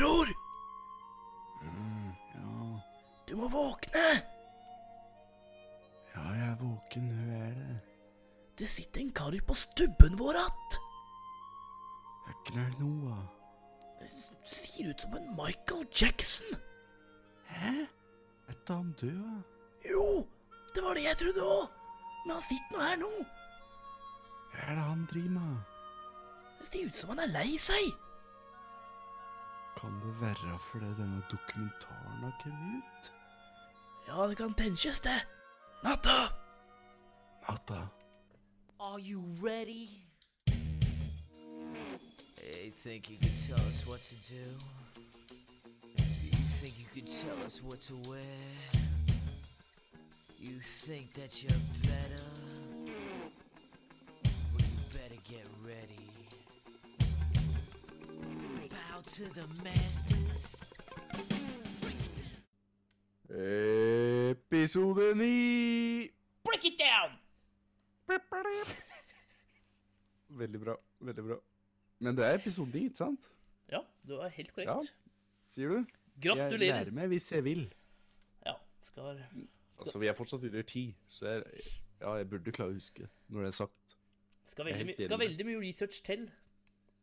Bror, Mm, ja, du må våkne! ja, jeg er våken. Hva er det. Det sitter en kar på stubben vår att. Er ikke det noe? Det ser ut som en Michael Jackson. Hæ? Er ikke han død? Jo, det var det jeg trodde òg. Men han sitter nå her nå. Hva er det han driver med? Det ser ut som han er lei seg. Kan det være fordi denne dokumentaren har kommet ut? Ja, det kan tenkes, det. Natta! Natta. Are you ready? You think you could tell us what to do? You think you could tell us what to wear? You think that you're better? Episode 9! Break it down! Veldig bra. Veldig bra. Men det er episode 9, ikke sant? Ja, du er helt korrekt. Ja. Sier du? Jeg Gratulerer. lærer meg hvis jeg vil. Ja, skal Altså, Vi er fortsatt under ti, så jeg, ja, jeg burde klare å huske når det er sagt. Skal veldig, my skal veldig mye research til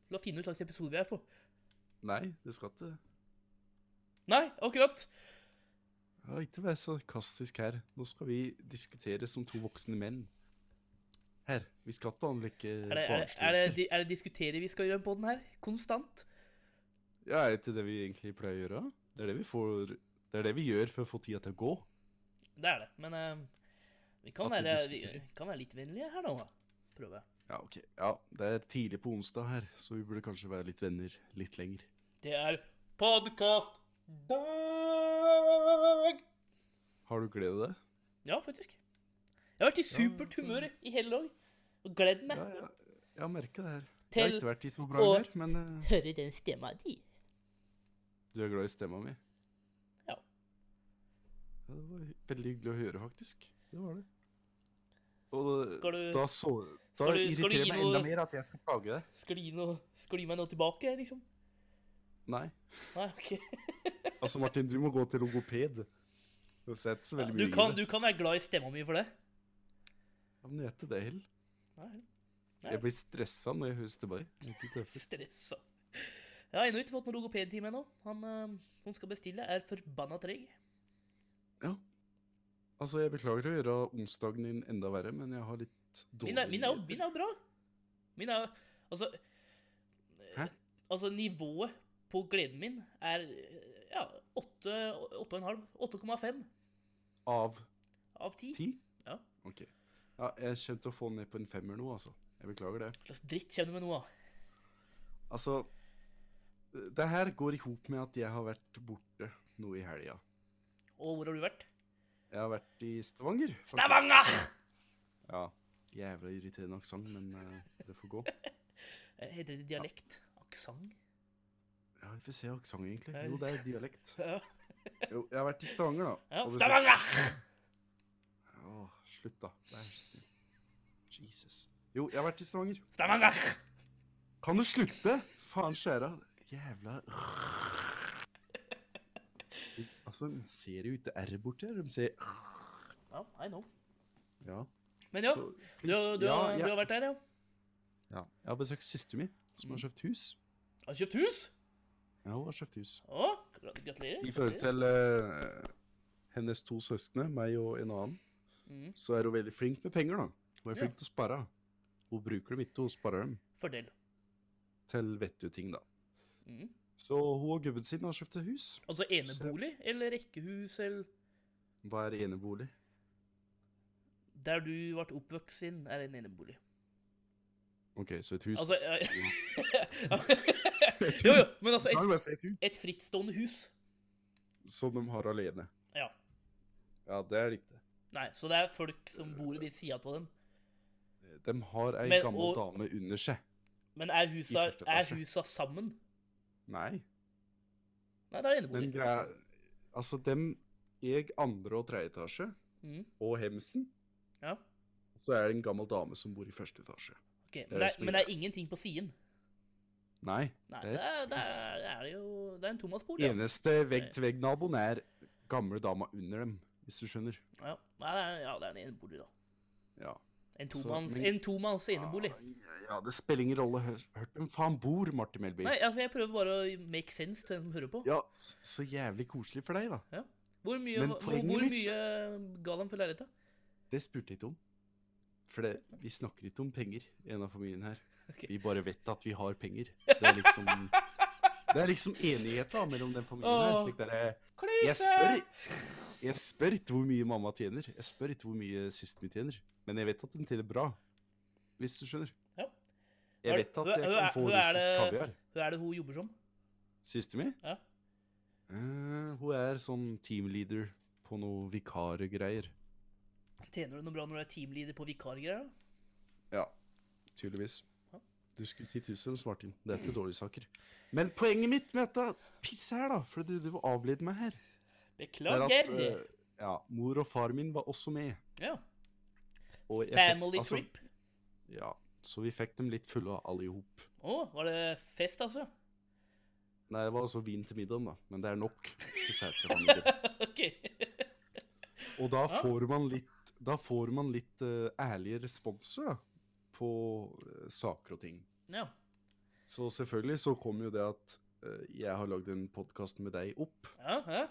til å finne ut hva slags episode vi er på. Nei, det skal ikke Nei, akkurat. ja, Ikke være sarkastisk her. Nå skal vi diskutere som to voksne menn. Her. Vi skal ikke anlegge Er er, det, er, er det diskutere vi skal gjøre på den her? Konstant? Ja, er det ikke det vi egentlig pleier å gjøre? Det er det vi får Det er det vi gjør for å få tida til å gå. Det er det. Men uh, vi, kan være, vi vi kan være litt vennlige her nå. Prøve. Ja, ok. Ja, det er tidlig på onsdag her, så vi burde kanskje være litt venner litt lenger. Det er podkast dag! Har du gledet deg? Ja, faktisk. Jeg har vært i supert humør i hele dag. Og gledd meg. Ja, ja. Jeg merka det her. Jeg har ikke vært i så bra humør, men eh, høre den stemma di. du er glad i stemma mi. Ja. Ja, det var veldig hyggelig å høre, faktisk. Det var det. Og Skal du- da så Da skal du- skal irriterer det meg enda mer at jeg skal plage deg. Skal du gi, noe, skal du gi meg noe tilbake, liksom? Nei. Nei, OK. Altså, Martin, du må gå til logoped. Du har sett så veldig ja, Du mye. kan, du kan være glad i stemma mi for det. Ja, men jeg er det Hill. Nei, Nei. Jeg blir stressa når jeg hører er. Stressa. Jeg har ennå ikke fått noen logopedtime ennå. Han eh, som skal bestille, er forbanna treg. Ja. Altså, jeg beklager å gjøre onsdagen din enda verre, men jeg har litt dårlig Min er, min er, jo, min er jo bra. Min er jo Altså Hæ? Altså, nivået på gleden min er ja, 8,5. 8,5 Av av 10. 10? Ja. Ok. Ja, jeg kommer til å få ned på en femmer nå, altså. Jeg beklager det. Slags dritt kommer du med nå, da? Altså, det her går i hop med at jeg har vært borte nå i helga. Og hvor har du vært? Jeg har vært i Stavanger. faktisk. Stavanger! Ja. Jævla irriterende aksent, men uh, det får gå. Eh, Heter det dialekt? Aksent? Ja, vi får se aksent, egentlig. Jo, det er dialekt. Ja. Jo, jeg har vært i Stavanger, da. ja. Stavanger! Åh, slutt, da. Vær så snill. Jesus. Jo, jeg har vært i Stavanger. Stavanger! Kan du slutte? Faen skjæra. Jævla Altså, de ser jo ikke R borti her. De ser Ja, I know. Ja. Men ja, Så, du, du, ja, har, ja. du har vært der, ja. ja. Jeg har besøkt søsteren min, som har kjøpt hus. Har du kjøpt hus? Ja, hun har kjøpt hus. Å, gratulerer. I forhold til uh, hennes to søsken, meg og en annen, mm. så er hun veldig flink med penger, da. Hun er Ja. flink til å spare. Hun bruker dem ikke, hun sparer dem Fordel. til vettue ting, da. Mhm. Så hun og gubben sin har kjøpt hus. Altså enebolig eller rekkehus eller Hva er enebolig? Der du ble oppvokst inn, er en enebolig. OK, så et hus. Altså ja, Jo, jo, men altså et, et hus. et frittstående hus. Som de har alene. Ja. Ja, det er riktig. Nei, så det er folk som bor i de sida av dem. De har ei Men- gammel og- dame under seg. Men er husa, er husa sammen? Nei. Nei, det er Men enebolig. greia Altså, dem jeg andre og tredje etasje, mm. og hemsen, Ja. så er det en gammel dame som bor i første etasje. Okay, Men er det er, men det er ingenting på siden. Nei, Nei. det er det er, det er jo Det er en tomannsbolig. Ja. Eneste vegg-til-vegg-naboen er gamle dama under dem, hvis du skjønner. Ja. Nei, det er, ja, det er en enebolig, da. Ja. En Så, tomanns, men- en tomanns enebolig. Ja, det spiller ingen rolle. Hørt hvem faen bor, Martin Melby? Nei, altså, jeg prøver bare å make sense til den som hører på. Ja, så, jævlig koselig for deg, da. Hvor mye, Men hvor, hvor mye ga de for leiligheta? Det spurte jeg ikke om. For det, vi snakker ikke om penger i en av familien her. Okay. Vi bare vet at vi har penger. Det er liksom Det er liksom enighet da mellom den familien her. Slik der, jeg, jeg spør Jeg spør ikke hvor mye mamma tjener. Jeg spør ikke hvor mye søsteren min tjener. Men jeg vet at den tjener bra. Hvis du skjønner. Jeg vet at jeg kan er- få er russisk kaviar. Hva er det hun jobber som? Søsteren min? Ja. Uh, hun er sånn teamleader på noe vikargreier. Tjener du noe bra når du er teamleader på vikargreier? Ja, tydeligvis. Du skulle si tusen, Martin. Det er ikke dårlige saker. Men poenget mitt med dette pisset her, da, for du, du avleder meg her, er Beklager. at uh, ja, mor og far min var også med. ja. Og jeg Family altså, trip. Ja, så vi fikk dem litt fulle alle i hop. Å, var det fest, altså? Nei, det var altså vin til middagen, da, men det er nok. til. OK. Og da får man litt, da får man litt uh, ærlige responser da, på uh, saker og ting. Ja. Så selvfølgelig så kom jo det at uh, jeg har lagd en podkast med deg opp. Ja, ja.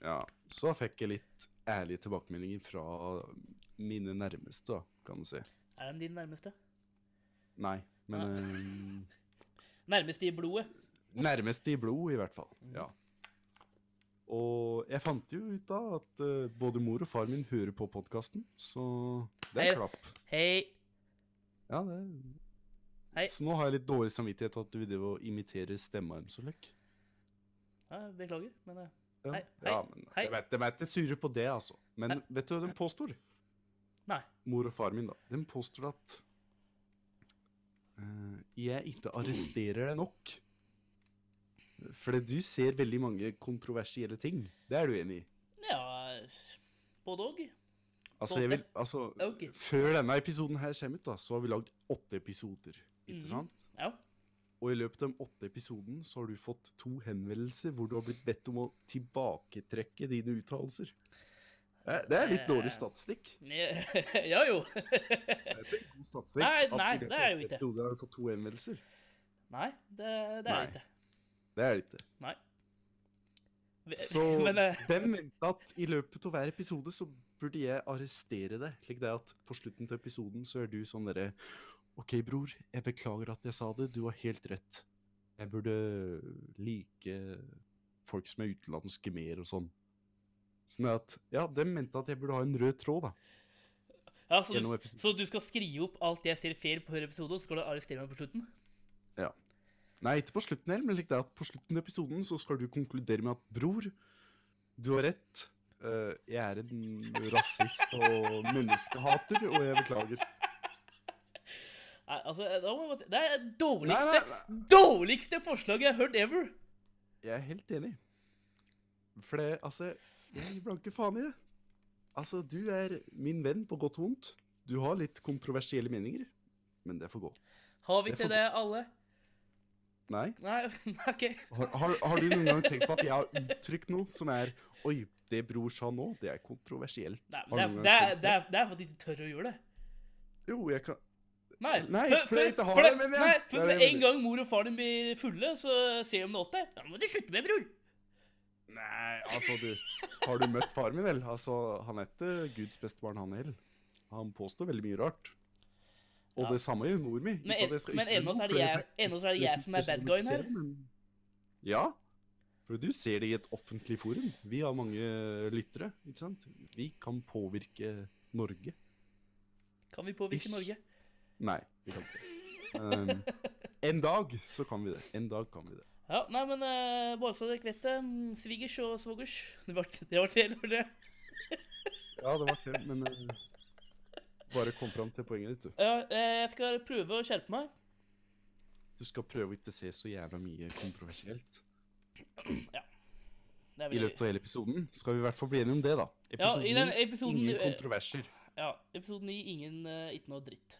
Ja, så fikk jeg litt ærlige tilbakemeldinger fra mine nærmeste, da, kan du si. Er de din nærmeste? Nei, men Ja. Nærmest i blodet? Nærmest i blod, i hvert fall. Mm. Ja. Og jeg fant jo ut da at eh, både mor og far min hører på podkasten, så det Hei. er klapp. Hei. Ja, det Hei. Så nå har jeg litt dårlig samvittighet at du driver og imiterer stemma deres så lekk. Ja, beklager, men eh, Ja, Hei, ja, men hei. de er ikke sure på det, altså. Men Hei. vet du hva de påstår? Nei. Mor og far min, da. De påstår at jeg ikke arresterer deg nok. Fordi du ser veldig mange kontroversielle ting. Det er du enig i? Ja Både òg. Altså, jeg vil, altså, okay. Før denne episoden her kommer ut, da, så har vi lagd åtte episoder. Ikke Mhm. sant? Ja. Og i løpet av de åtte episoden så har du fått to henvendelser hvor du har blitt bedt om å tilbaketrekke dine uttalelser. Det det er litt dårlig statistikk. ja jo. Det er ikke god statistikk Nei, at nei, det av er jo ikke. episoder har du fått to henvendelser. Nei, det, det er det ikke. Det er det ikke. Nei. Så Men uh... hvem mente at i løpet av hver episode så burde jeg arrestere deg. Slik det at på slutten til episoden så er du sånn derre OK, bror, jeg beklager at jeg sa det. Du har helt rett. Jeg burde like folk som er utenlandske mer og sånn. Sånn at Ja, de mente at jeg burde ha en rød tråd, da. ja, så, du, så du skal skrive opp alt jeg ser feil på hver episode, og så skal du arrestere meg på slutten? Ja. Nei, ikke på slutten heller, men like det at på slutten av episoden så skal du konkludere med at bror, du har rett. Eh, jeg er en rasist og menneskehater, og jeg beklager. Nei, altså, da må jeg bare si Det er det dårligste, Nei, nei, nei. dårligste forslaget jeg har hørt ever! Jeg er helt enig. For det, altså Jeg gir blanke faen i det. Altså, du er min venn på godt og vondt. Du har litt kontroversielle meninger, men det får gå. Har vi ikke det, det, alle? Nei? Nei, OK. Har, har, har du noen gang tenkt på at jeg har uttrykt noe som er Oi, det bror sa nå, det er kontroversielt. Nei, Har det, du er, noen det, gang er, det, er, det er fordi de tør å gjøre det. Jo, jeg kan Nei, Nei, for, for jeg ikke har for det, mener jeg. Nei, for det med en gang mor og far din blir fulle, så ser de det til deg. Da må du slutte med, bror. Nei, altså, du Har du møtt faren min, eller? Altså, han er ikke Guds beste barn, han heller. Han påstår veldig mye rart. Og Ja. det samme gjør mor mi. Men en- men ennå så er det jeg- er det jeg som er bad guyen her. Ja. For du ser det i et offentlig forum. Vi har mange lyttere, ikke sant? Vi kan påvirke Norge. Kan vi påvirke Ish. Norge? Nei, vi kan ikke. Um, en dag så kan vi det. En dag kan vi det. Ja, nei, men uh, bare så dere vet det. mm, Svigers og svogers. Det ble, det ble feil, var det? Ja, det var feil, men uh, bare kom fram til poenget ditt, du. Ja, eh, jeg skal prøve å skjerpe meg. Du skal prøve å ikke se så jævla mye kontroversielt. Det er I løpet av hele episoden skal vi i hvert fall bli enige om det, da. Ja, i den episoden ingen eh, kontroverser. Ja, episode 9, ingen uh, Ikke noe dritt.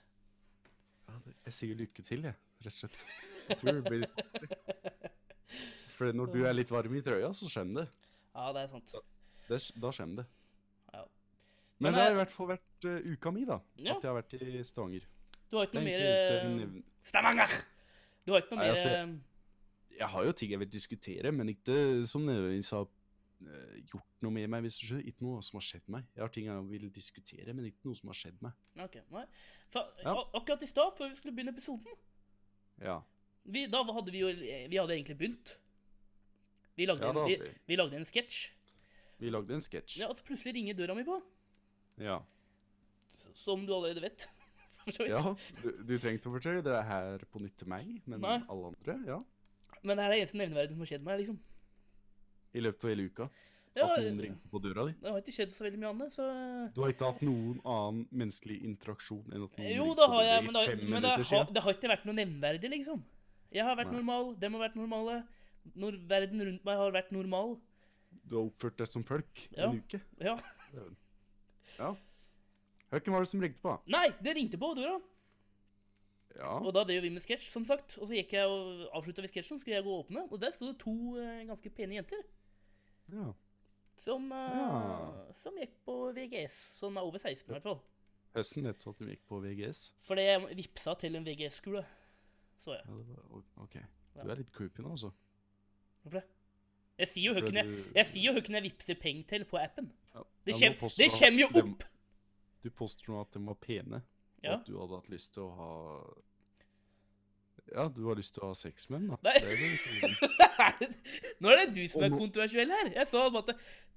Ja, jeg sier lykke til, jeg. Rett og slett. Jeg tror det blir litt vanskelig. For når du er litt varm i trøya, så skjemmer det. Ja, det er sant. Da, da skjemmer det. Ja. Men, Men det har i hvert fall vært uh, uka mi, da. Ja. At jeg har vært i Stavanger. Du har ikke noe er mer eh, Stavanger! Du har ikke noe mer altså, Jeg har jo ting jeg vil diskutere, men ikke som nødvendigvis har eh, gjort noe med meg, hvis du skjønner. Ikke noe som har skjedd meg. Jeg har ting jeg vil diskutere, men ikke noe som har skjedd meg. Ok, nei. For, Ja. Akkurat i stad, før vi skulle begynne episoden Ja, vi, Da hadde vi jo Vi hadde egentlig begynt. Vi lagde, ja en, vi, vi. lagde en sketsj. Vi lagde en sketsj. Ja, og plutselig ringer døra mi på. Ja. Som du allerede vet. For så vidt. ja. Du, du trengte å fortelle det er her på nytt til meg, men Nei. alle andre, ja. Men det er det eneste nevneverdige som har skjedd meg. liksom. I løpet av hele uka. Ja, At noen ringte på døra di. Det har ikke skjedd så veldig mye annet, så Du har ikke hatt noen annen menneskelig interaksjon enn at noen Jo, ringte det på har døra jeg, i men, det, fem men det, minutter har, siden? det har ikke vært noe nevnverdig, liksom. Jeg har vært Nei. normal, dem har vært normale. Når verden rundt meg har vært normal. Du har oppført deg som folk i Ja. en uke. Ja. Ja. Hvem var det som ringte på? Nei, det ringte på døra. Ja. Og da drev vi med sketsj, som sagt. Og så gikk jeg og avslutta vi sketsjen, skulle jeg gå og åpne, og der sto det to eh, ganske pene jenter. ja. Som, eh, Ja. som gikk på VGS. Som er over 16, i hvert fall. Høsten etter du at de gikk på VGS? Fordi jeg vippsa til en VGS-skole. Så jeg. Ja, var, ok. Du er litt creepy nå, altså. Hvorfor det? Jeg sier jo hvem jeg, du- jeg, jeg vippser penger til på appen. Ja. Det kommer jo opp! Du påstår nå at de var pene, og at du hadde hatt lyst til å ha Ja, du har lyst til å ha sex med dem, da. Nei. Det er det. Nå er det du som er kontroversiell her. Jeg sa at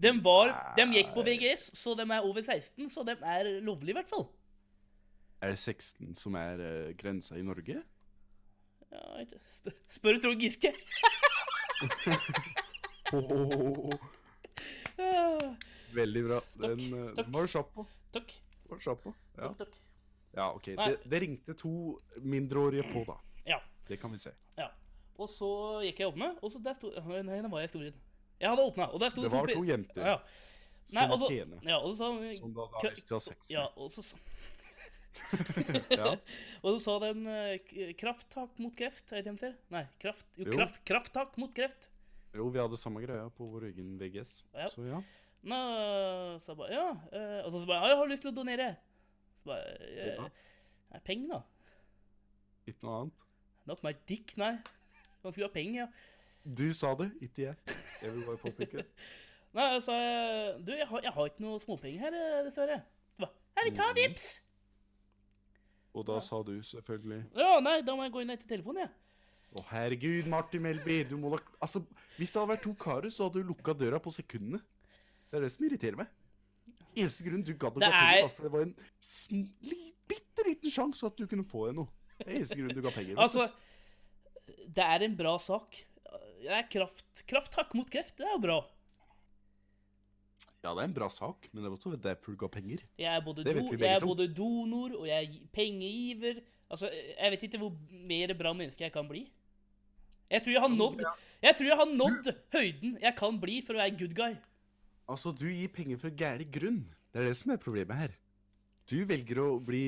de, var, de gikk på VGS, så de er over 16, så de er lovlige i hvert fall. Er det 16 som er uh, grensa i Norge? Ja, ikke- spør, spør Trond Giske. Veldig bra. Den, Takk, eh, takk. var du kjapp på. takk. Var du kjapp på. Ja. Takk, takk. ja, OK. Det, det ringte to mindreårige på, da. Det kan vi se. ja. Og så gikk jeg og åpna, og så der sto Nei, det var jeg stor i historien. Jeg hadde åpna, og der sto Det var pe- to jenter Ja. som Nei, var og pene. ja, og så Som du hadde Kø- lyst til å ha sex Ja, og så Ja. Og så sa den eh, krafttak mot kreft, er det det de? Nei, kraft, jo, Jo. kraft, krafttak mot kreft. Jo, vi hadde samme greia på vår egen VGS. Ja. Så ja. Nå sa jeg bare Ja. eh, Og så bare Ja, jeg har lyst til å donere. Så bare eh, Ja. Nei, penger, da. Ikke noe annet. Not my dick, nei. Man skulle ha penger, ja. Du sa det, ikke jeg. Jeg vil bare påpeke. Nei, jeg Du, jeg har, jeg har ikke noe småpenger her, eh, dessverre. Hva? Jeg vil ta Mhm. vips! Og da sa du selvfølgelig Ja, nei, da må jeg gå inn etter telefonen, jeg. Å, herregud, Martin Melby, du må da Altså, hvis det hadde vært to karer, så hadde du lukka døra på sekundene. Det er det som irriterer meg. Eneste grunn du gadd å gå penger, er- var for det var en bitte liten sjanse at du kunne få deg noe. Det er eneste grunn du ga penger. Altså, det er en bra sak. Det er kraft, krafttak mot kreft. Det er jo bra. Ja, det er en bra sak, men det var også derfor du ga penger. Jeg er både, do, jeg er både donor og jeg er gi- pengegiver. Altså, jeg vet ikke hvor mer bra menneske jeg kan bli. Jeg tror jeg har nådd Jeg tror jeg har nådd høyden jeg kan bli for å være good guy. Altså, du gir penger for gæren grunn. Det er det som er problemet her. Du velger å bli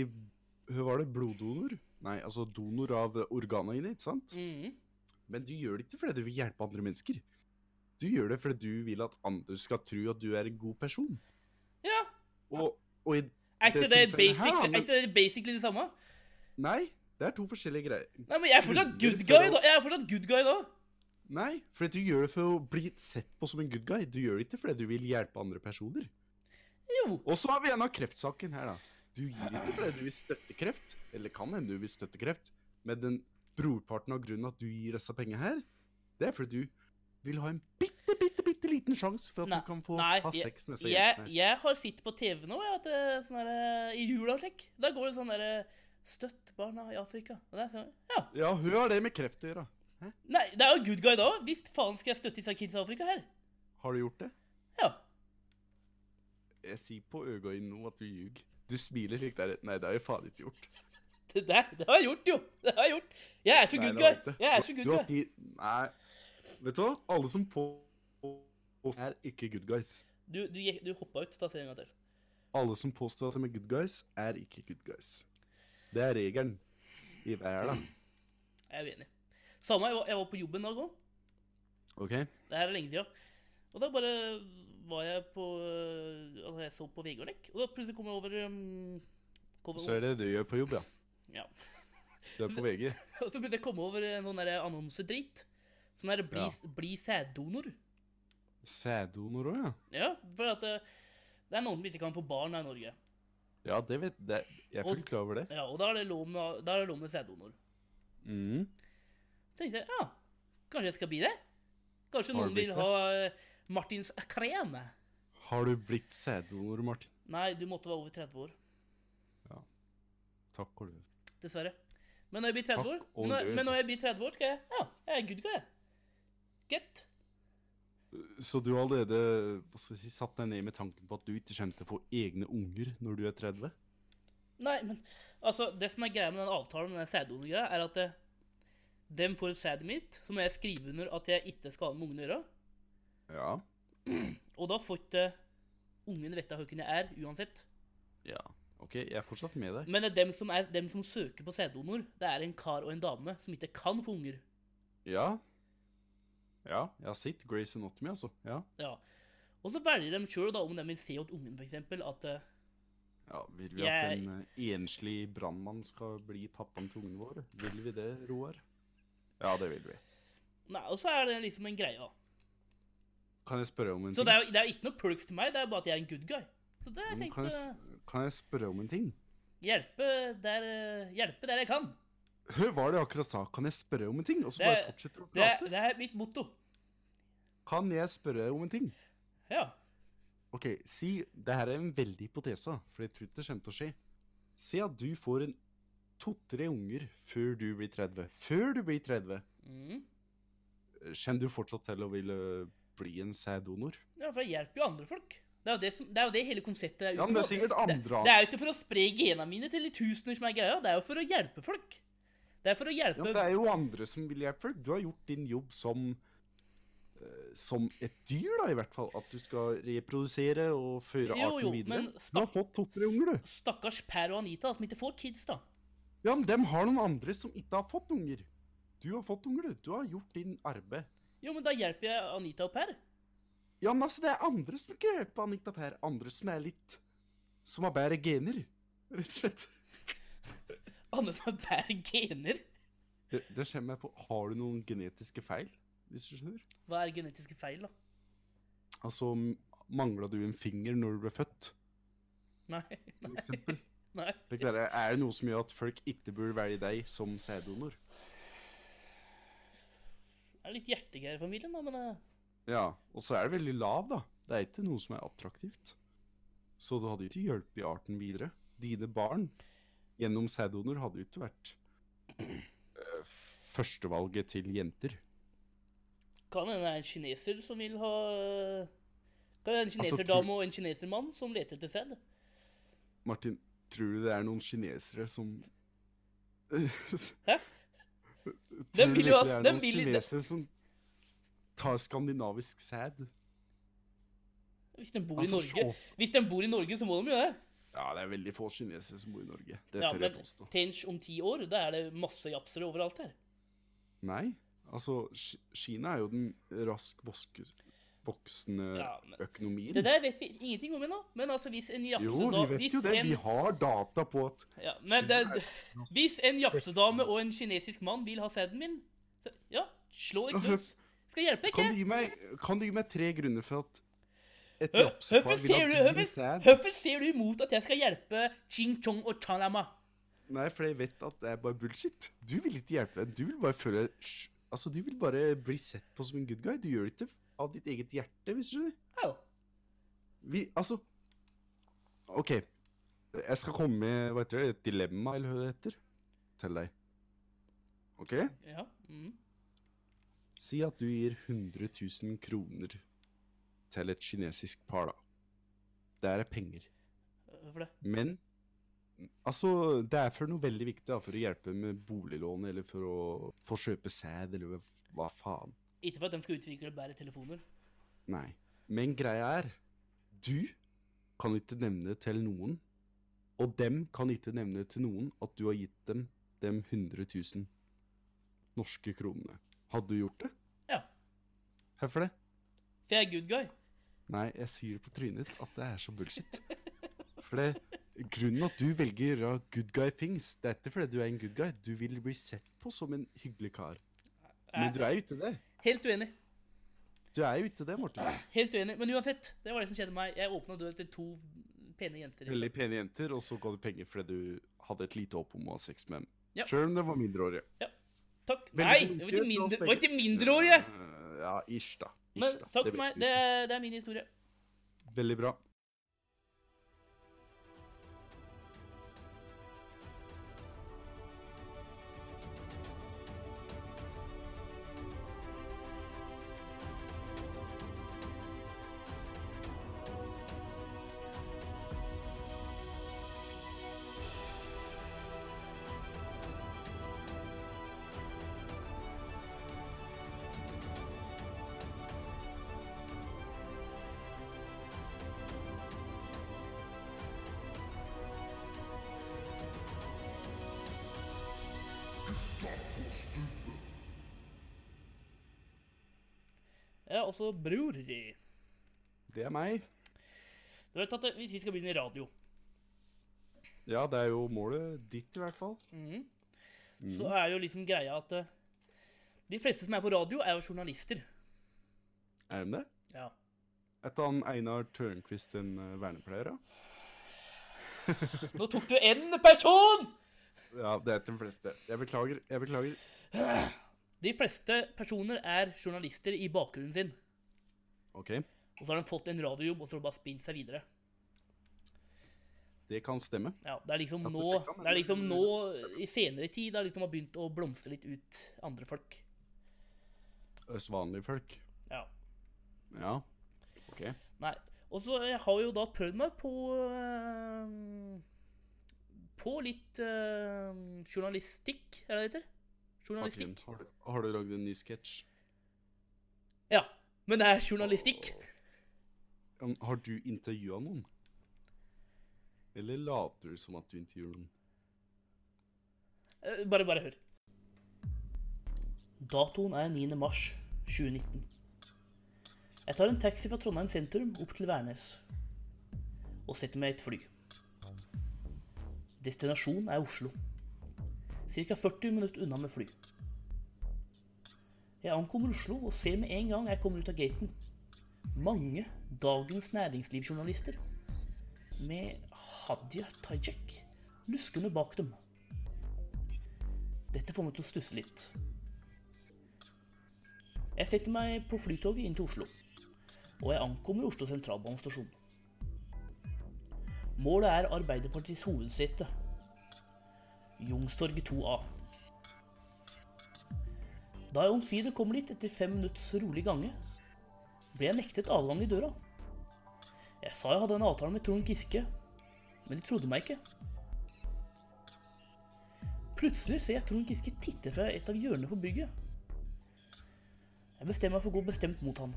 Hva var det? Bloddonor? Nei, altså donor av organene dine, ikke sant? Mm. Men du gjør det ikke fordi du vil hjelpe andre mennesker. Du gjør det fordi du vil at andre skal tro at du er en god person. Ja. Og, og Er ikke Det det, basic, her, men- det basically det samme? Nei, det er to forskjellige greier. Nei, men jeg er fortsatt good guy da. Jeg er fortsatt good guy da. Nei, fordi du gjør det for å bli sett på som en good guy. Du gjør det ikke fordi du vil hjelpe andre personer. Jo. Og så har vi en av kreftsaken her, da. Du gir ikke fordi du vil støtte kreft, eller kan hende du vil støtte kreft, men den brorparten av grunnen at du gir disse pengene her, det er fordi du vil ha en bitte, bitte, bitte liten sjanse for at Nei, du kan få nei, ha sex med disse Jeg, jentene. jeg har sett på TV nå, jeg, at det, sånn der, i jula og slik. Da går det sånn derre Støtt barna i Afrika. Og det er sånn, ja. Ja, hun har det med kreft å gjøre. Nei, det er jo good guy da. Visst faen skal jeg støtte disse kids i Afrika her. Har du gjort det? Ja. Jeg sier på øynene nå at du ljuger. Du smiler slik der. Nei, det har jeg faen ikke gjort. Det der, det har jeg gjort, jo. Det har jeg gjort. Jeg er så Nei, good guy. Jeg er så good guy. Nei. Vet du hva? Alle som på er ikke good guys. Du, du, du hoppa ut. Ta se en gang til. Alle som påstår at de er good guys, er ikke good guys. Det er regelen i verden. Jeg er uenig. Samme, jeg var, jeg var på jobben i dag òg. Okay. Det her er lenge siden. Og da bare var jeg på øh, Altså, jeg så på VG-lek, og da plutselig kom jeg over um, kom Så er det det du gjør på jobb, ja. Ja. Du er på VG. Og så begynte jeg å komme over en sånn der annonsedrit. Sånn der bli, bli sæddonor. Sæddonor òg, ja. Ja, for at det, er noen som ikke kan få barn her i Norge. Ja, det vet det, Jeg er fullt klar over det. Ja, og da er det lov med, det lov med sæddonor. Mm. Så tenkte jeg ja, kanskje jeg skal bli det? Kanskje noen vil ha eh, Martins krem? Har du blitt sæddonor, Martin? Nei, du måtte være over 30 år. Takk og lov. Dessverre. Men når jeg blir 30 år, men når, men når jeg blir 30 år, skal jeg Ja, jeg er good guy. Get. Så du har allerede hva skal jeg si, satt deg ned med tanken på at du ikke kommer til å få egne unger når du er 30? Nei, men altså, det som er greia med den avtalen med den sæddonorgreia, er at eh, dem får sædet mitt, så må jeg skrive under at jeg ikke skal ha med ungene å gjøre. Ja. Og da får ikke ungen vite hvem jeg er, uansett. Ja. OK, jeg er fortsatt med deg. Men det er dem som, er, dem som søker på sæddonor, det er en kar og en dame som ikke kan få unger. Ja. Ja, jeg har sett Grace Anatomy, altså. Ja. Ja. Og så velger de sjøl om de vil se hos ungen, f.eks. at eh, ja vil vi at en eh, enslig brannmann skal bli pappaen til ungene våre? Vil vi det, Roar? Ja, det vil vi. Nei, og så er det liksom en greie, da. Kan jeg spørre om en Så ting? det er det er jo ikke noe perks til meg, det er bare at jeg er en good guy. Så det jeg kan, jeg, kan jeg spørre om en ting? hjelpe der, eh, hjelpe der jeg kan. Hør hva det akkurat sa. Kan jeg spørre om en ting? Og så Det- bare fortsetter å Det prate? det er mitt motto. Kan jeg spørre om en ting? Ja. OK, si Det her er en veldig hypotese, for jeg tror ikke det kommer til å skje. Si at du får en to-tre unger før du blir 30. Før du blir 30, Mm. kjenner du fortsatt til å ville bli en sæddonor? ja, for jeg hjelper jo andre folk. Det er jo det, som, det, er jo det hele konseptet er Ja, men det er sikkert det, andre det er jo ikke for å spre genene mine til de tusener som er greia, det er jo for å hjelpe folk. Det er for å Ja, hjelpe men Det er jo andre som vil hjelpe folk. Du har gjort din jobb som eh, som et dyr, da, i hvert fall. At du skal reprodusere og føre Jo, arten jo, videre. men Du har fått to-tre unger, du. Stakkars Per og Anita som ikke får kids, da. Ja, men dem har noen andre som ikke har fått unger. Du har fått unger, du. Du har gjort din arbeid. Jo, men da hjelper jeg Anita og Per. Ja, men altså, det er andre som ikke hjelper Anita Per. Andre som er litt Som har bedre gener, rett og slett. Andre som har bedre gener. Det, det kommer jeg på. Har du noen genetiske feil, hvis du skjønner? Hva er genetiske feil, da? Altså, mangla du en finger når du ble født, Nei. for Nei. eksempel? nei. Er det noe som gjør at folk ikke burde velge deg som sæddonor? Er litt hjertegreier i familien, da, men eh, Ja, og så er det veldig lav, da. Det er ikke noe som er attraktivt. Så det hadde ikke hjulpet arten videre. Dine barn gjennom sæddonor hadde jo ikke vært eh, førstevalget til jenter. kan hende det er en kineser som vil ha eh, Kan være en Altså, kineserdame og en kinesermann som leter etter sæd? Martin, tror du det er noen kinesere som Hæ? Tror vil jo er noen vil- kinesere som tar skandinavisk sæd? Hvis de bor Altså, i Norge, så- Hvis den bor i Norge, så må de jo det. Ja, det er veldig få kinesere som bor i Norge. Det Ja, tør jeg men påstå. tenk om ti år, da er det masse japsere overalt her. Nei, altså Kina er jo den rask voske- voksende Ja, men økonomien. Det der vet vi ingenting om ennå. Men altså, hvis en japsedame jo, vi vet jo det. en, Vi har data på at ja, men det, Hvis en japsedame og en kinesisk mann vil ha sæden min, så, ja, slå ikke løs. Skal hjelpe, kan ikke? du, gi meg, kan du gi meg tre grunner for at et japsepar vil ha ser, du, din sæd? hvorfor ser du imot at jeg skal hjelpe Ching Chong og Chanama? Nei, for jeg vet at det er bare bullshit. Du vil ikke hjelpe. Du vil bare føle Altså, du vil bare bli sett på som en good guy. Du gjør det ikke av ditt eget hjerte, hvis du skjønner. jo. Vi Altså OK. Jeg skal komme med hva heter det, et dilemma, eller hva det heter, til deg. OK? Ja. Mm. Si at du gir 100 000 kroner til et kinesisk par, da. Det er penger. Hvorfor det? Men altså, det er for noe veldig viktig, da, for å hjelpe med boliglån, eller for å få kjøpe sæd, eller hva faen. Ikke for at de skal utvikle bedre telefoner. Nei. Men greia er, du kan ikke nevne til noen, og dem kan ikke nevne til noen at du har gitt dem dem 100 000. norske kronene. Hadde du gjort det? Ja. Hvorfor det? For jeg er good guy. Nei, jeg sier det på trynet ditt at det er så bullshit. For det, grunnen at du velger å good guy things, det er ikke fordi du er en good guy. Du vil bli sett på som en hyggelig kar. Men du er jo ikke det. Helt uenig. Du er jo ikke det, Morten. Helt uenig. Men uansett, det var det som skjedde meg. Jeg åpna døra til to pene jenter. Veldig pene jenter, og så ga du penger fordi du hadde et lite håp om å ha sex med dem. Ja. Sjøl om det var mindreårige. Takk. Veldig Nei, det var ikke, flinke, mindre, var ikke mindreårige! Eh, Ja, ish, da. Ish, Men takk for meg. Det er, det er min historie. Veldig bra. Ja, også bror. Det er meg. Du vet at hvis vi skal begynne i radio, Ja, det er jo målet ditt, i hvert fall. mhm, Mm. så er jo liksom greia at eh, de fleste som er på radio, er jo journalister. Er de det? Ja. Et han Einar Tørnquist en uh, vernepleier, da? Nå tok du en person! Ja, det er de fleste. Jeg beklager. Jeg beklager. De fleste personer er journalister i bakgrunnen sin. OK, Og så har de fått en radiojobb, og så har de bare spint seg videre. det kan stemme. Ja, Det er liksom nå, det er liksom nå i senere tid det har liksom har begynt å blomstre litt ut andre folk. Oss vanlige folk. Ja. Ja. OK. Nei. Og så jeg har jo da prøvd meg på eh, På litt eh, journalistikk, er det det heter? Journalistikk. har du, har du lagd en ny sketsj? Ja. Men det er journalistikk. Har du intervjua noen? Eller later du som at du intervjuer noen? Eh, Bare, bare hør. Datoen er 9. mars 2019. Jeg tar en taxi fra Trondheim sentrum opp til Værnes og setter meg i et fly. Destinasjonen er Oslo. Ca. 40 minutter unna med fly. Jeg ankommer Oslo og ser med en gang jeg kommer ut av gaten mange dagens næringslivsjournalister med Hadia Tajik luskende bak dem. Dette får meg til å stusse litt. Jeg setter meg på flytoget inn til Oslo, og jeg ankommer Oslo sentralbanestasjon. Målet er Arbeiderpartiets hovedsete, Youngstorget 2A. Da jeg omsider kommer dit etter fem minutts rolig gange, ble jeg nektet adgang i døra. Jeg sa jeg hadde en avtale med Trond Giske, men de trodde meg ikke. Plutselig ser jeg Trond Giske titte fra et av hjørnene på bygget. Jeg bestemmer meg for å gå bestemt mot han.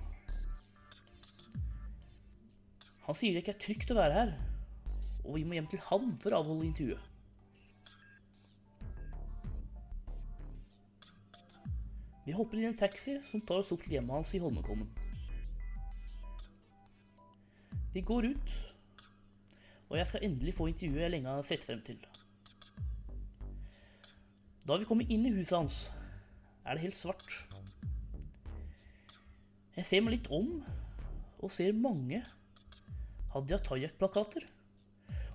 Han sier det ikke er trygt å være her, og vi må hjem til han for å avholde intervjuet. Vi hopper inn i en taxi som tar oss opp til hjemmet hans i Holmenkollen. Vi går ut, og jeg skal endelig få intervjuet jeg lenge har sett frem til. Da vi kommer inn i huset hans, er det helt svart. Jeg ser meg litt om, og ser mange Hadia Tajak-plakater.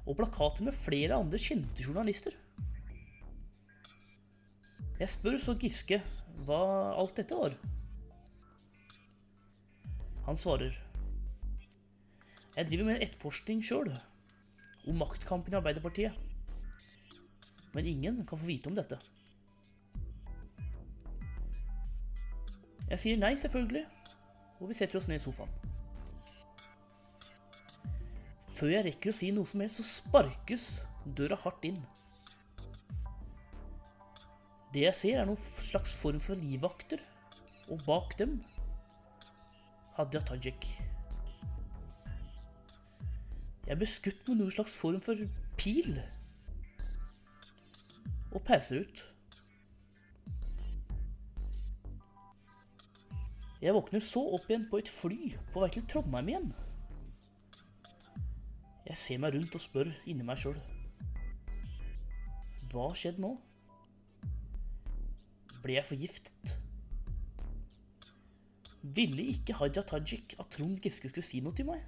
Og plakater med flere andre kjente journalister. Jeg spør så Giske hva alt dette var. Han svarer Jeg driver med en etterforskning sjøl, om maktkampen i Arbeiderpartiet. Men ingen kan få vite om dette. Jeg sier nei, selvfølgelig, og vi setter oss ned i sofaen. Før jeg rekker å si noe som helst, så sparkes døra hardt inn. Det jeg ser, er noen slags form for livvakter, og bak dem Hadia Tajik. Jeg ble skutt med noen slags form for pil, og peiser ut. Jeg våkner så opp igjen på et fly på vei til Trondheim igjen. Jeg ser meg rundt og spør inni meg sjøl. Hva har skjedd nå? Ble forgiftet? Ville ikke Haja Tajik at Trond Giske skulle si noe til meg?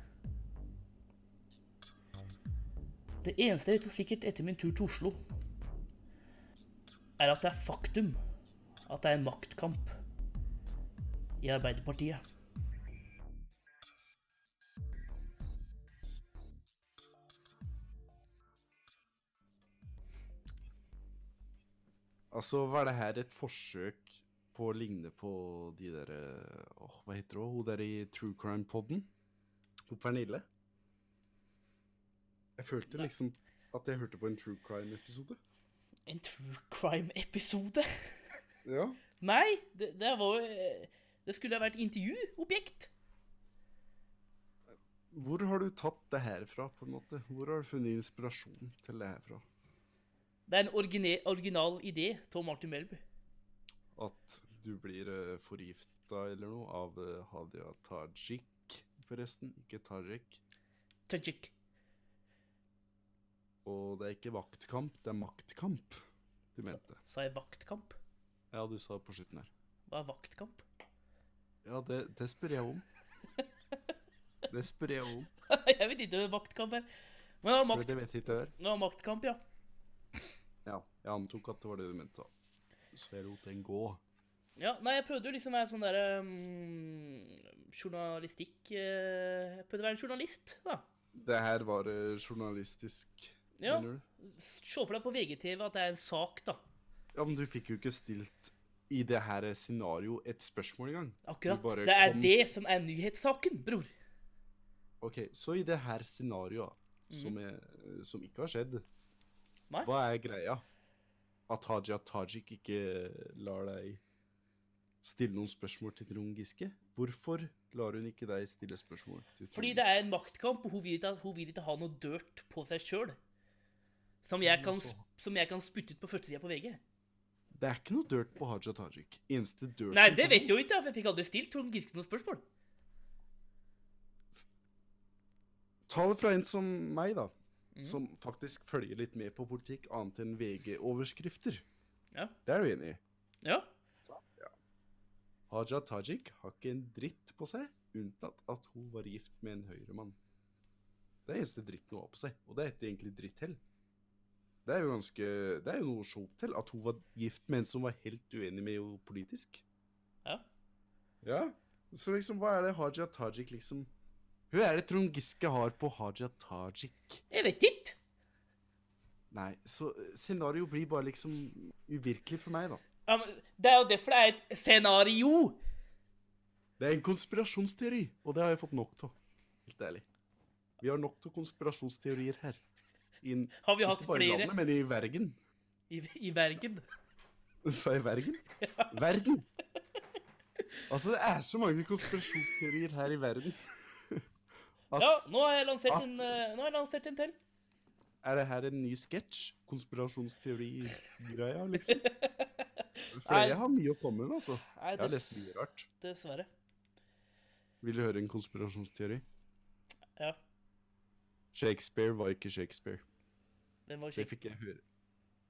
Det eneste jeg vet for sikkert etter min tur til Oslo, er at det er faktum at det er en maktkamp i Arbeiderpartiet. Altså, var det her et forsøk på å ligne på de der Åh, hva heter hun? Hun der i True Crime-podden? Hun Pernille? Jeg følte liksom at jeg hørte på en True Crime-episode. En true crime-episode? Ja. Nei, det, det var eh, Det skulle ha vært intervjuobjekt. Hvor har du tatt det her fra, på en måte? Hvor har du funnet inspirasjon til det her fra? Det er en origine, original idé av Martin Melby. At du blir uh, forgifta eller noe av uh, Hadia Tajik, forresten. Ikke Tajik. Tajik. Og det er ikke vaktkamp, det er maktkamp du mente. Sa jeg vaktkamp? Ja, du sa på slutten her. Hva er vaktkamp? Ja, det, det spør jeg om. Det spør jeg om. jeg vet ikke hva vaktkamp er. Men det var, makt, det vet jeg ikke det var maktkamp, ja. Ja, jeg antok at det var det du mente. Så jeg lot den gå. Ja, Nei, jeg prøvde jo liksom å være sånn derre um, Journalistikk eh, Jeg prøvde å være en journalist, da. Det her var eh, journalistisk, Ja. mener du? Se for deg på VGTV at det er en sak, da. Ja, men du fikk jo ikke stilt i det her scenarioet et spørsmål engang. Akkurat. Det er kom- det som er nyhetssaken, bror. Ok, så i det her scenarioet, som, er, som ikke har skjedd. Nei. hva er greia? At Haja Tajik ikke lar deg stille noen spørsmål til Trond Giske? Hvorfor lar hun ikke deg stille spørsmål til Trond Fordi det er en maktkamp, og hun vil ikke, hun vil ikke ha noe dirt på seg sjøl. Som, som jeg kan spytte ut på førstesida på VG. Det er ikke noe dirt på Haja Tajik. Eneste dirt Nei, det vet jeg jo ikke, for jeg fikk aldri stilt Trond Giske noen spørsmål. Ta det fra en som meg, da. Mhm. Som faktisk følger litt med på politikk, annet enn VG-overskrifter. Ja. Det er du enig i? Ja. Haja Tajik har ikke en dritt på seg, unntatt at hun var gift med en høyremann. Det er eneste dritten hun har på seg, og det er ikke egentlig dritt til. Det er jo ganske Det er jo noe opp til, at hun var gift med en som var helt uenig med henne politisk. Ja. Ja, så liksom, hva er det Haja Tajik liksom Hva er det Trond Giske har på Haja Tajik? Jeg vet ikke. Nei, så scenario blir bare liksom uvirkelig for meg, da. Ja, men det er jo derfor det er et scenario. Det er en konspirasjonsteori, og det har jeg fått nok av. Helt ærlig. Vi har nok av konspirasjonsteorier her. In, Har vi hatt ikke bare i flere landet, men i vergen. i, i Bergen? Sa jeg Ja. Verden! Altså, det er så mange konspirasjonsteorier her i verden. At, Ja, nå har jeg lansert At- en, eh, nå har jeg lansert en til. Er det her en ny sketsj? Konspirasjonsteori-greia, liksom? Flere har mye å komme med, altså. Nei, Jeg har lest mye rart. Dessverre. Vil du høre en konspirasjonsteori? Ja. Shakespeare var ikke Shakespeare. Hvem var Det fikk jeg høre.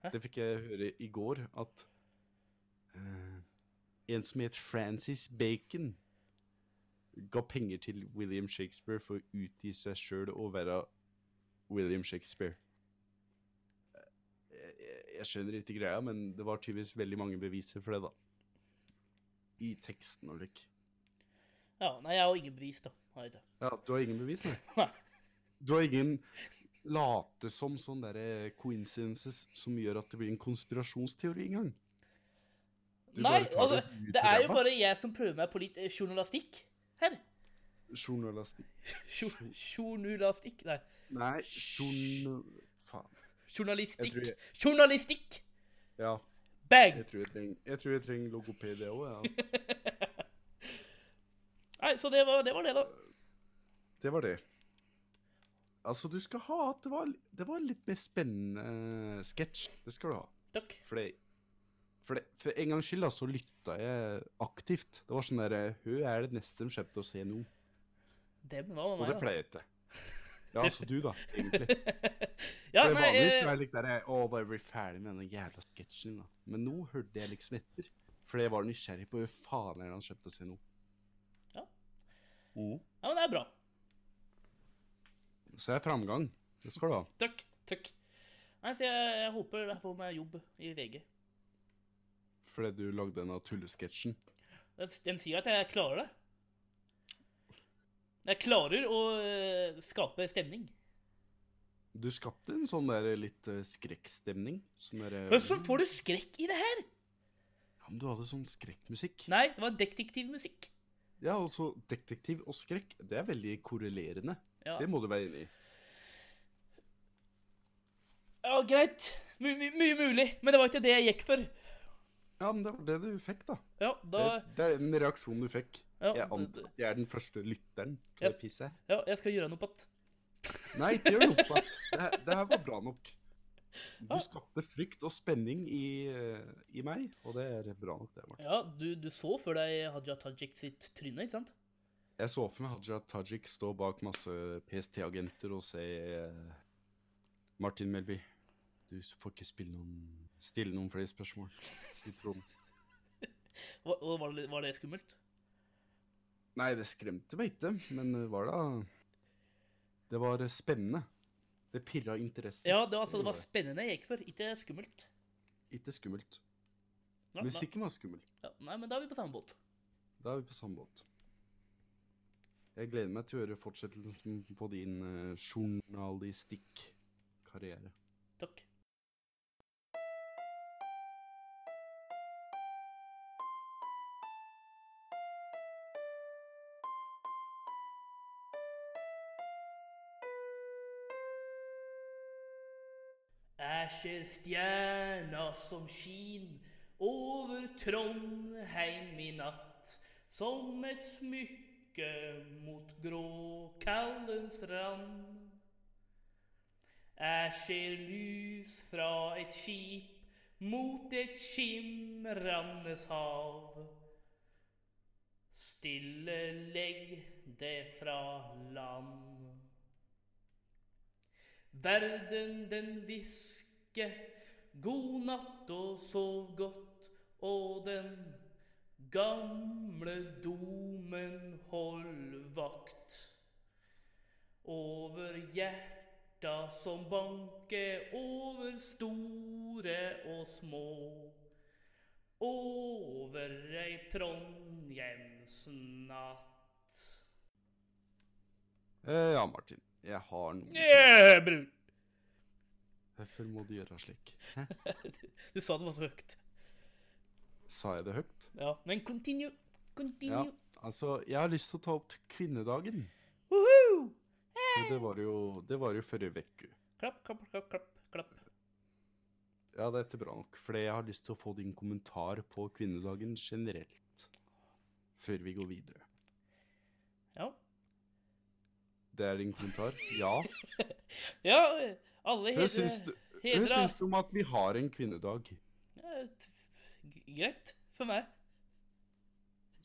Hæ? Det fikk jeg høre i går, at uh, en som het Francis Bacon, ga penger til William Shakespeare for å utgi seg sjøl og være William Shakespeare. Eh, Jeg, jeg, jeg skjønner ikke greia, men det var tydeligvis veldig mange beviser for det, da. I teksten og lik. Ja, nei, jeg har ingen bevis, da. Ja, du har ingen bevis, nei? Du har ingen late som sånne der coincidences som gjør at det blir en konspirasjonsteori engang? Nei, altså, det er jo bare jeg som prøver meg på litt eh, journalistikk her. Journalistikk. Journalistikk Nei, Nei, journa... Faen. journalistikk. Jeg jeg- Journalistikk! Ja, Bang! jeg tror jeg trenger, tror trenger logoped, jeg òg. Altså. Nei, så det var det, var det da. Det var det. Altså, du skal ha at det var, det var litt mer spennende sketsj. Det skal du ha. Takk. For det, For, det, for en gangs skyld da, så lytta jeg aktivt. Det var sånn derre Hun er det neste de kommer til å se nå? Dem, hva Og det meg, pleier jeg ikke. Ja, altså du, da, egentlig. ja, For nei, vanligvis eh, er jeg litt der, Å, bare bli ferdig med den jævla sketsjen din, da. Men nå hørte jeg liksom etter. For jeg var nysgjerrig på hva faen er det han kommer til å se nå. Ja. Mm. ja, men det er bra. Så jeg er framgang. Det skal du ha. Takk. Takk. Nei, så jeg, jeg håper jeg får meg jobb i VG. Fordi du lagde denne tullesketsjen. Den, den sier at jeg klarer det. Jeg klarer å eh, skape stemning. Du skapte en sånn der litt eh, skrekkstemning. Sånn der eh, Hvordan får du skrekk i det her? Ja, men du hadde sånn skrekkmusikk. Nei, det var detektivmusikk. Ja, altså detektiv og skrekk, det er veldig korrelerende. Ja, Det må du være enig i. ja greit. My, mye mulig. Men det var ikke det jeg gikk for. Ja, men det var det du fikk, da. Ja, da Det, det er en reaksjon du fikk. ja, Jeg antar at jeg er den første lytteren til Jeg- pisse. ja, jeg skal gjøre noe på det. Nei, ikke gjør noe på det. Det her- var bra nok. Du Ja. skapte frykt og spenning i, i meg, og det er bra nok, det, Martin. Ja, du, du så for deg Haja Tajik sitt tryne, ikke sant? Jeg så for meg Haja Tajik stå bak masse PST-agenter og si eh, Martin Melby, du får ikke spille noen, stille noen flere spørsmål. i tronen». Var, det, var det skummelt? Nei, det skremte meg ikke, men det var da Det var spennende. Det pirra interessen. Ja, det var, altså, det var spennende jeg gikk for, ikke skummelt. Ikke skummelt. Ja, Musikken var skummel. ja, nei, men da er vi på samme båt. Da er vi på samme båt. Jeg gleder meg til å høre fortsettelsen på din uh, journalistikk-karriere. Takk. Ser stjerna som skin over Trondheim i natt, som et smykke mot gråkallens rand. Jeg ser lys fra et skip mot et skimrende hav. Stille legg det fra land. Verden den hvisker god natt og sov godt, og den gamle domen hold vakt over hjerta som banker over store og små. Over ei Trondheimsnatt. Uh, ja, Martin. Jeg har noe. Yeah, bror! Hvorfor må du gjøre slik? Du sa det var så høyt. Sa jeg det høyt? Ja, men continue. Continue. Altså, jeg har lyst til å ta opp kvinnedagen. Woohoo! For det var jo, det var jo forrige uke. Klapp, klapp, klapp, klapp. klapp. Ja, det er bra nok, for jeg har lyst til å få din kommentar på kvinnedagen generelt. Før vi går videre. Ja. Det er din kommentar? Ja. Ja, alle Hva syns hedre, du, hva syns du om at vi har en kvinnedag? Ja, Greit for meg.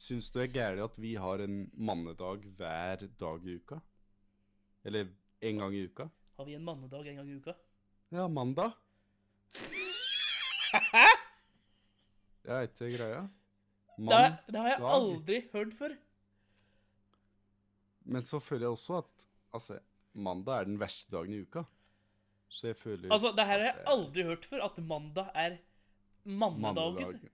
Syns du det er gærent at vi har en mannedag hver dag i uka? Eller en gang i uka? Har vi en mannedag en gang i uka? Ja, mandag. Det er ikke greia. Det har, det har jeg dag. aldri hørt før. Men så føler jeg også at altså, mandag er den verste dagen i uka. Så jeg føler Altså, det her har jeg altså, aldri hørt før, at mandag er mannedagen. mannedag.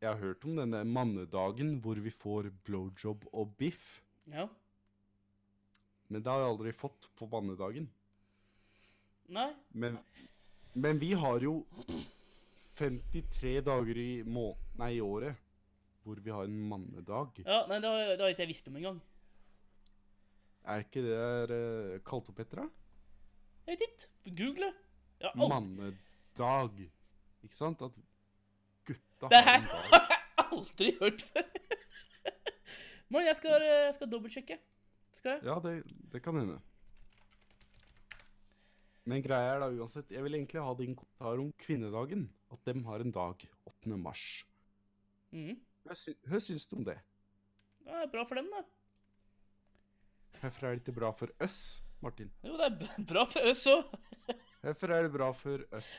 Jeg har hørt om denne mannedagen hvor vi får blowjob og biff. Ja. Men det har jeg aldri fått på mannedagen. Nei. Men, men vi har jo 53 dager i, må nei, i året hvor vi har en mannedag. Ja, nei, det har, det har ikke jeg visst om engang. Er ikke det der, uh, kalt opp etter, da? Jeg vet ikke. Google Mannedag. Ikke sant? At gutta det her har jeg aldri hørt før. Men jeg skal, jeg skal dobbeltsjekke. Skal jeg? Ja, det, det kan hende. Men greia er da uansett, jeg vil egentlig ha din kommentar om kvinnedagen. At dem har en dag 8. mars. Mhm. Hva, sy hva syns du om det? Det er bra for dem, da. Hvorfor er det ikke bra for oss, Martin? Jo, det er bra for oss òg. Hvorfor er det bra for oss?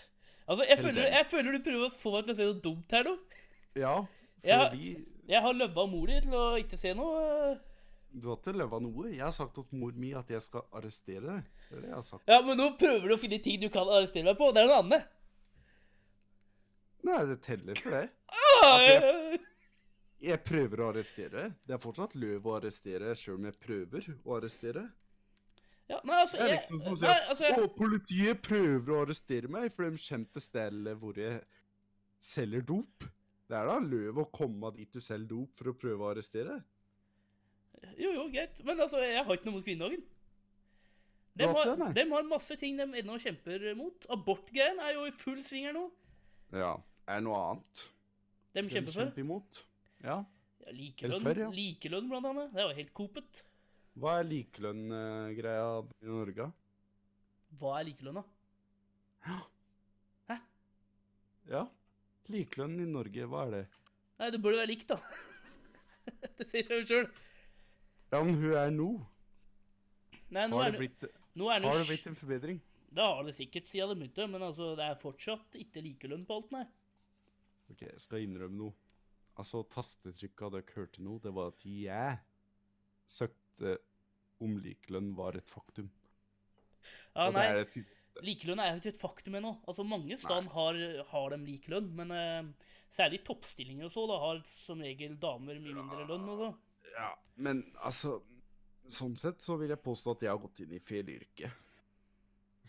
Altså, jeg føler, jeg føler du prøver å få meg til å se noe dumt her nå. Ja, Ja. fordi Jeg har løva mor di til å ikke se noe. du har ikke løva noe. Jeg har sagt til mor mi at jeg skal arrestere deg. Det er det jeg har sagt. Ja, men nå prøver du å finne ting du kan arrestere meg på. Det er noe annet. Nei, det teller for det. At jeg- Jeg prøver å arrestere. Det er fortsatt løv å arrestere sjøl om jeg prøver å arrestere. Ja, nei, altså, Det er liksom som å si at altså, å, politiet prøver å arrestere meg, for de kommer til stedet hvor jeg selger dop. Det er da løv å komme dit du selger dop for å prøve å arrestere. Jo, jo, greit. Men altså, jeg har ikke noe mot kvinnedagen. De har dem har masse ting de ennå kjemper mot. Abortgreien er jo i full sving her nå. Ja. Er det noe annet De de kjemper for. kjemper imot? Ja. Ja, likelønn, før, ja. likelønn, blant annet. Det er jo helt kopet. Hva er likelønn-greia i Norge? Hva er likelønn, da? Ja. Likelønn i Norge, hva er det? Nei, det burde være likt, da. det sier seg jo sjøl. Ja, men hun er nå. Nei, nå Har er det blitt, nå er har det blitt en forbedring? Det har det sikkert siden det begynte, men altså, det er fortsatt ikke likelønn på alt, nei. Ok, jeg skal innrømme noe. Altså, tastetrykket dere hørte nå, det var at jeg søkte om likelønn var et faktum. Ja, nei, et likelønn er jo ikke et faktum ennå. Altså, mange steder har, har de likelønn, men uh, særlig toppstillinger og så, da har som regel damer mye mindre lønn og så. Ja, men altså Sånn sett så vil jeg påstå at jeg har gått inn i feil yrke.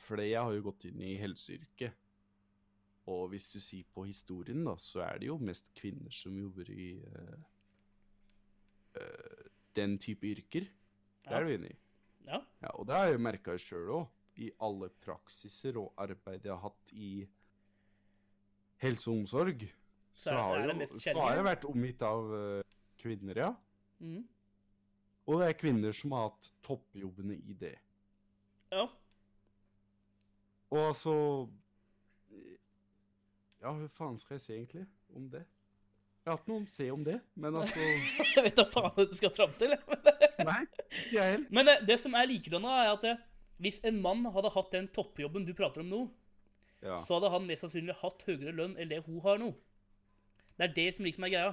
Fordi jeg har jo gått inn i helseyrket. Og hvis du sier på historien, da, så er det jo mest kvinner som jobber i uh, uh, den type yrker. Det Ja. er du enig i? Ja. Ja, og det har jeg merka sjøl òg. I alle praksiser og arbeid jeg har hatt i helse og omsorg, Så så, har, jo, så har jeg vært omgitt av uh, kvinner, ja. Mm. Og det er kvinner som har hatt toppjobbene i det. ja. Og altså Ja, hva faen skal jeg si egentlig om det? Jeg har hatt noe å se om det, men altså Jeg vet da faen hva du skal fram til. Nei, ikke jeg heller. Men det, det som er likelønna, er at hvis en mann hadde hatt den toppjobben du prater om nå, Ja. så hadde han mest sannsynlig hatt høyere lønn enn det hun har nå. Det er det som liksom er greia.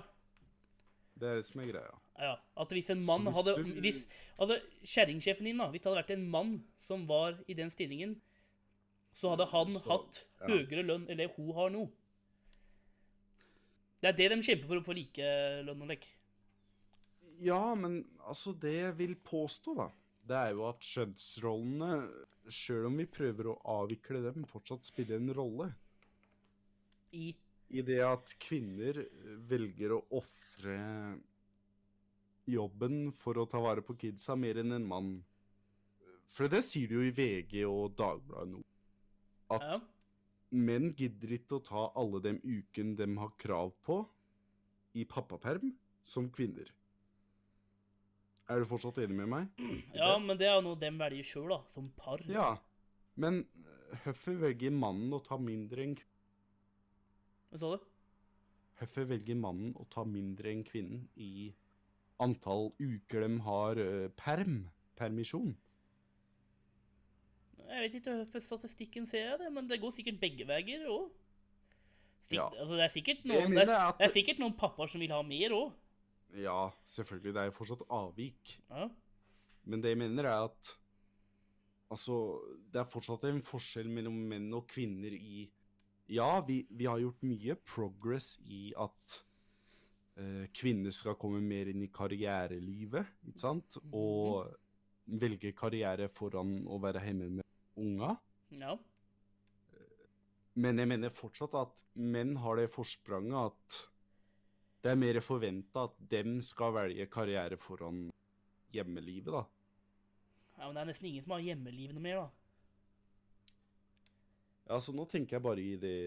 Det er det som er greia. Ja, at hvis en mann hvis hadde du- hvis, Altså, kjerringsjefen din, da. Hvis det hadde vært en mann som var i den stillingen, så hadde han Så- hatt ja. høyere lønn enn det hun har nå. Det er det de kjemper for å få like lønn og lek. Ja, men altså, det jeg vil påstå, da, det er jo at skjønnsrollene, sjøl om vi prøver å avvikle dem, fortsatt spiller en rolle. I I det at kvinner eh, velger å ofre jobben for å ta vare på kidsa mer enn en mann. For det sier de jo i VG og Dagbladet nå. At Ja. Menn gidder ikke å ta alle de ukene de har krav på i pappaperm, som kvinner. Er du fortsatt enig med meg? Ja, men det er jo noe de velger sjøl, da. Som par. Ja. Men eh, hvorfor velger mannen å ta mindre enn? Hva sa du? Hvorfor velger mannen å ta mindre enn kvinnen i antall uker de har eh, perm, permisjon? Jeg vet ikke hvorfor statistikken ser jeg det, men det går sikkert begge veier òg. Ja. Altså, det det det er sikkert noen pappaer som vil ha mer òg. Ja, selvfølgelig, det er jo fortsatt avvik. Ja. Men det jeg mener er at Altså, det er fortsatt en forskjell mellom menn og kvinner i Ja, vi, vi har gjort mye progress i at uh, kvinner skal komme mer inn i karrierelivet, ikke sant? Og velge karriere foran å være hjemme med unga. ja. Men jeg mener fortsatt at menn har det forspranget at det er mer forventa at dem skal velge karriere foran hjemmelivet, da. Ja, men det er nesten ingen som har hjemmeliv noe mer, da. Ja, så nå tenker jeg bare i det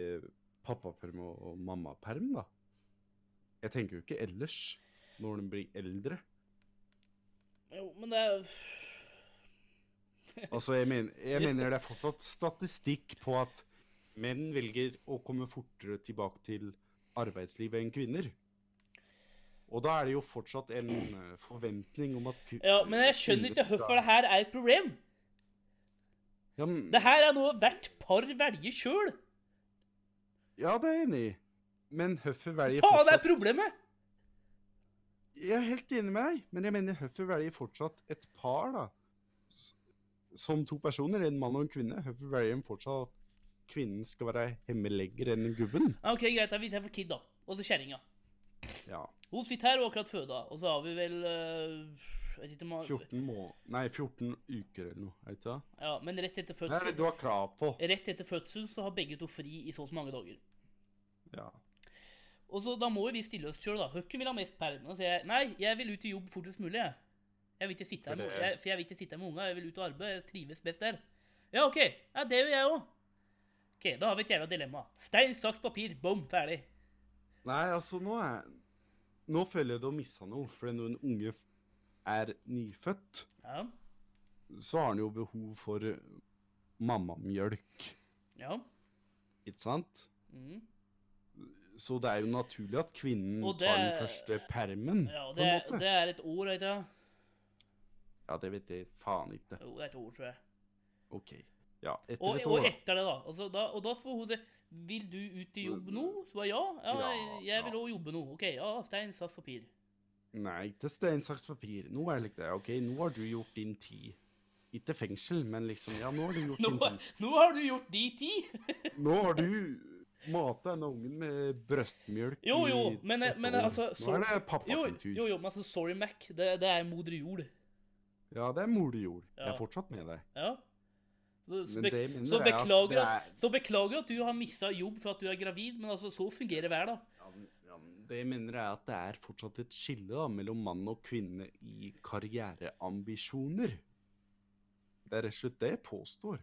pappaperm og mammaperm, da. Jeg tenker jo ikke ellers, når de blir eldre. Jo, men det er Altså, jeg mener, jeg mener det er fortsatt statistikk på at menn velger å komme fortere tilbake til arbeidslivet enn kvinner. Og da er det jo fortsatt en eh, forventning om at kvinner... Ja, men jeg skjønner ikke hvorfor det her er et problem. Ja, men, Det her er noe hvert par velger sjøl. ja, det er jeg enig i. Men hvorfor velger fortsatt Faen, det er problemet! Jeg er helt enig med deg, men jeg mener hvorfor velger fortsatt et par, da? Som to personer, en mann og en kvinne, hvorfor velger de fortsatt at kvinnen skal være hjemmelegger enn gubben? Ok, greit, da. Vi tar for Kid, da. Og så kjerringa. Ja. Hun sitter her og akkurat føda, og så har vi vel uh, Jeg vet ikke om 14 må... Nei, 14 uker eller noe, er det ikke det? Ja, men rett etter fødsel Nei, du har krav på? Rett etter fødsel så har begge to fri i så og så mange dager. Ja. Og så Da må vi stille oss sjøl, da. Hvem vil ha mest perm? Nei, jeg vil ut i jobb fortest mulig. jeg. Jeg vil ikke sitte her med, jeg, for jeg vil ikke sitte her med unga. Jeg vil ut og arbeide. Jeg trives best der. Ja, OK. Ja, Det gjør jeg òg. OK, da har vi et jævla dilemma. Stein, saks, papir. Bom, ferdig. Nei, altså, nå er Nå føler jeg du har missa noe, for når en unge er nyfødt, Ja. så har han jo behov for mammamjølk, Ja. ikke sant? Mm. Så det er jo naturlig at kvinnen det tar den første permen, ja det, på en måte. det er et ord, ikke sant? Ja, det vet jeg faen ikke. Jo, det er et ord, tror jeg. OK. Ja, etter Og, et år, Og etter det, da. Altså, da. Og da får hun det Vil du ut i jobb nå? Så bare ja. Ja, Ja, jeg vil òg jobbe nå. OK, ja, stein, saks, papir. Nei, ikke stein, saks, papir. Nå er det ikke det. OK, nå har du gjort din tid. Ikke fengsel, men liksom Ja, nå har du gjort Nå, din tid. nå har du gjort de ti! Nå har du mata denne ungen med brøstmjølk Jo, jo, men- men altså, Nå er det pappa sin tur. jo, jo, men altså, sorry, Mac. Det, det er moder jord. Ja, det er mor Ja. Jeg er fortsatt med deg. Ja. Så, så, be, så, beklager, er- så beklager at du har mista jobb for at du er gravid, men altså, så fungerer verden. Ja, ja, det jeg mener er at det er fortsatt et skille da, mellom mann og kvinne i karriereambisjoner. Det er rett og slett det jeg påstår.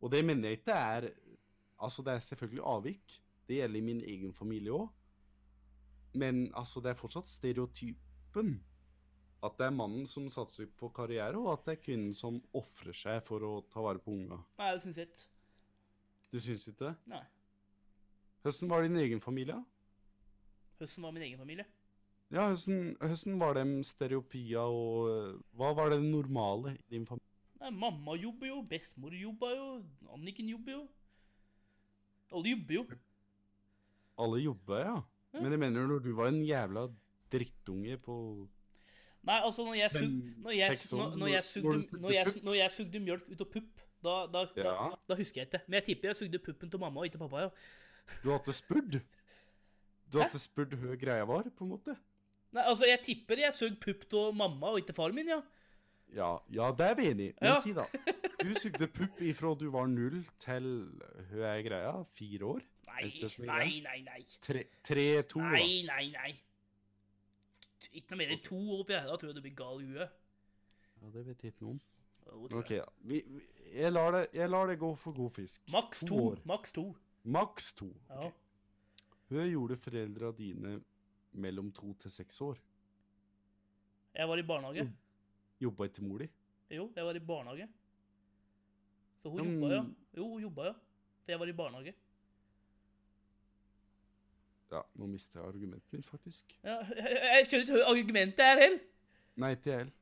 Og det mener jeg ikke er Altså, det er selvfølgelig avvik. Det gjelder i min egen familie òg. Men altså, det er fortsatt stereotypen. At det er mannen som satser på karriere, og at det er kvinnen som ofrer seg for å ta vare på unga. Nei, det syns ikke. Du syns ikke det? Nei. Hvordan var din egen familie? Hvordan var min egen familie. Ja, hvordan, hvordan var de stereopia, og øh, hva var det normale i din familie? Nei, mamma jobber jo, bestemor jobber jo, Anniken jobber jo. Alle jobber jo. Alle jobber, ja. Ja. Men jeg mener når du var en jævla drittunge på Nei, altså, når jeg, sug, når jeg, når, når jeg, når- sugde, når når jeg, når jeg sugde mjølk ut av pupp, da, da, da, Ja. da husker jeg ikke. Men jeg tipper jeg sugde puppen til mamma og ikke pappa, ja. Du hadde spurt? Du hadde spurt hva greia var, på en måte? Nei, altså, jeg tipper jeg sugde pupp til mamma og ikke far min, ja. Ja, ja det er vi enig i. Men Ja. si da. Du sugde pupp ifra du var null til hva er greia? Fire år? Nei, nei, nei, nei. Tre, tre to, da? Nei, nei, nei. Ikke noe mer enn to år oppi her, da tror jeg du blir gal i huet. Ja, det vet ikke noen. Jo, tror OK, jeg. da. Vi, vi, jeg, lar det, jeg lar det gå for god fisk. Maks to. år. Maks to. Maks to. Ja. Hva gjorde foreldra dine mellom to til seks år? Jeg var i barnehage. Mm. Jobba ikke mor di? Jo, jeg var i barnehage. Så hun Mm. jobba, ja. Jo, hun jobba, ja. For jeg var i barnehage. Ja, nå mister jeg argumentet mitt, faktisk. Ja, jeg, skjønner ikke hva argumentet er heller. Nei, ikke jeg heller.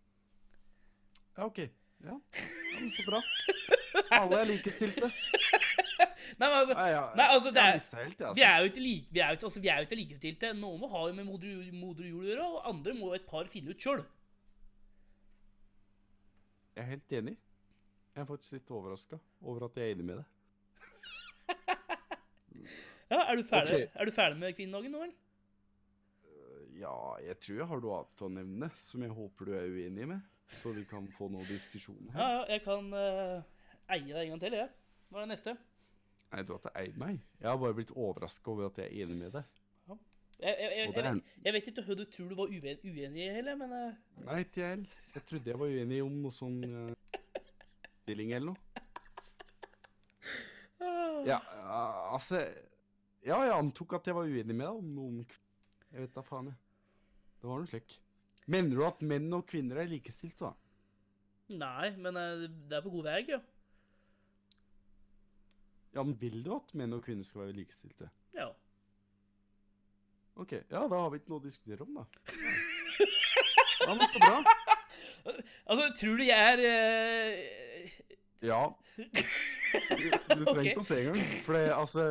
Ja, OK. Ja, ja men så bra. Alle er likestilte. Nei, men altså, Nei, ja, Nei, altså, det er- helt, altså. vi altså. er jo ikke like, vi er jo ikke, altså, vi er jo ikke likestilte. Noen må ha jo med moder, moder jord å gjøre, og andre må et par finne ut sjøl. Jeg er helt enig. Jeg er faktisk litt overraska over at jeg er enig med deg. Ja, er du ferdig, okay. er du ferdig med kvinnedagen nå, eller? Ja, jeg tror jeg har noe annet å nevne som jeg håper du er uenig med, så vi kan få noen diskusjoner her. ja, jeg kan uh, eie deg en gang til, jeg. Hva er det neste? Nei, du har ikke eid meg. Jeg har bare blitt overraska over at jeg er enig med deg. Jeg, jeg, jeg, Og er- jeg, jeg vet ikke hva du tror du var uen, uenig i heller, men uh... Nei, ikke jeg heller. Jeg trodde jeg var uenig om noe sånn uh, stilling eller noe. Ja, ja, altså Ja, jeg antok at jeg var uenig med deg om noen Jeg vet da faen, jeg. Det var noe slik. Mener du at menn og kvinner er likestilt, da? Nei, men eh, det er på god vei, ja. Ja, men vil du at menn og kvinner skal være likestilte? Ja. Ok, ja, da har vi ikke noe å diskutere om, da. Ja, men så bra. Altså, tror du jeg er eh, Ja. Du, du trengte trengte å se en gang. For det, altså,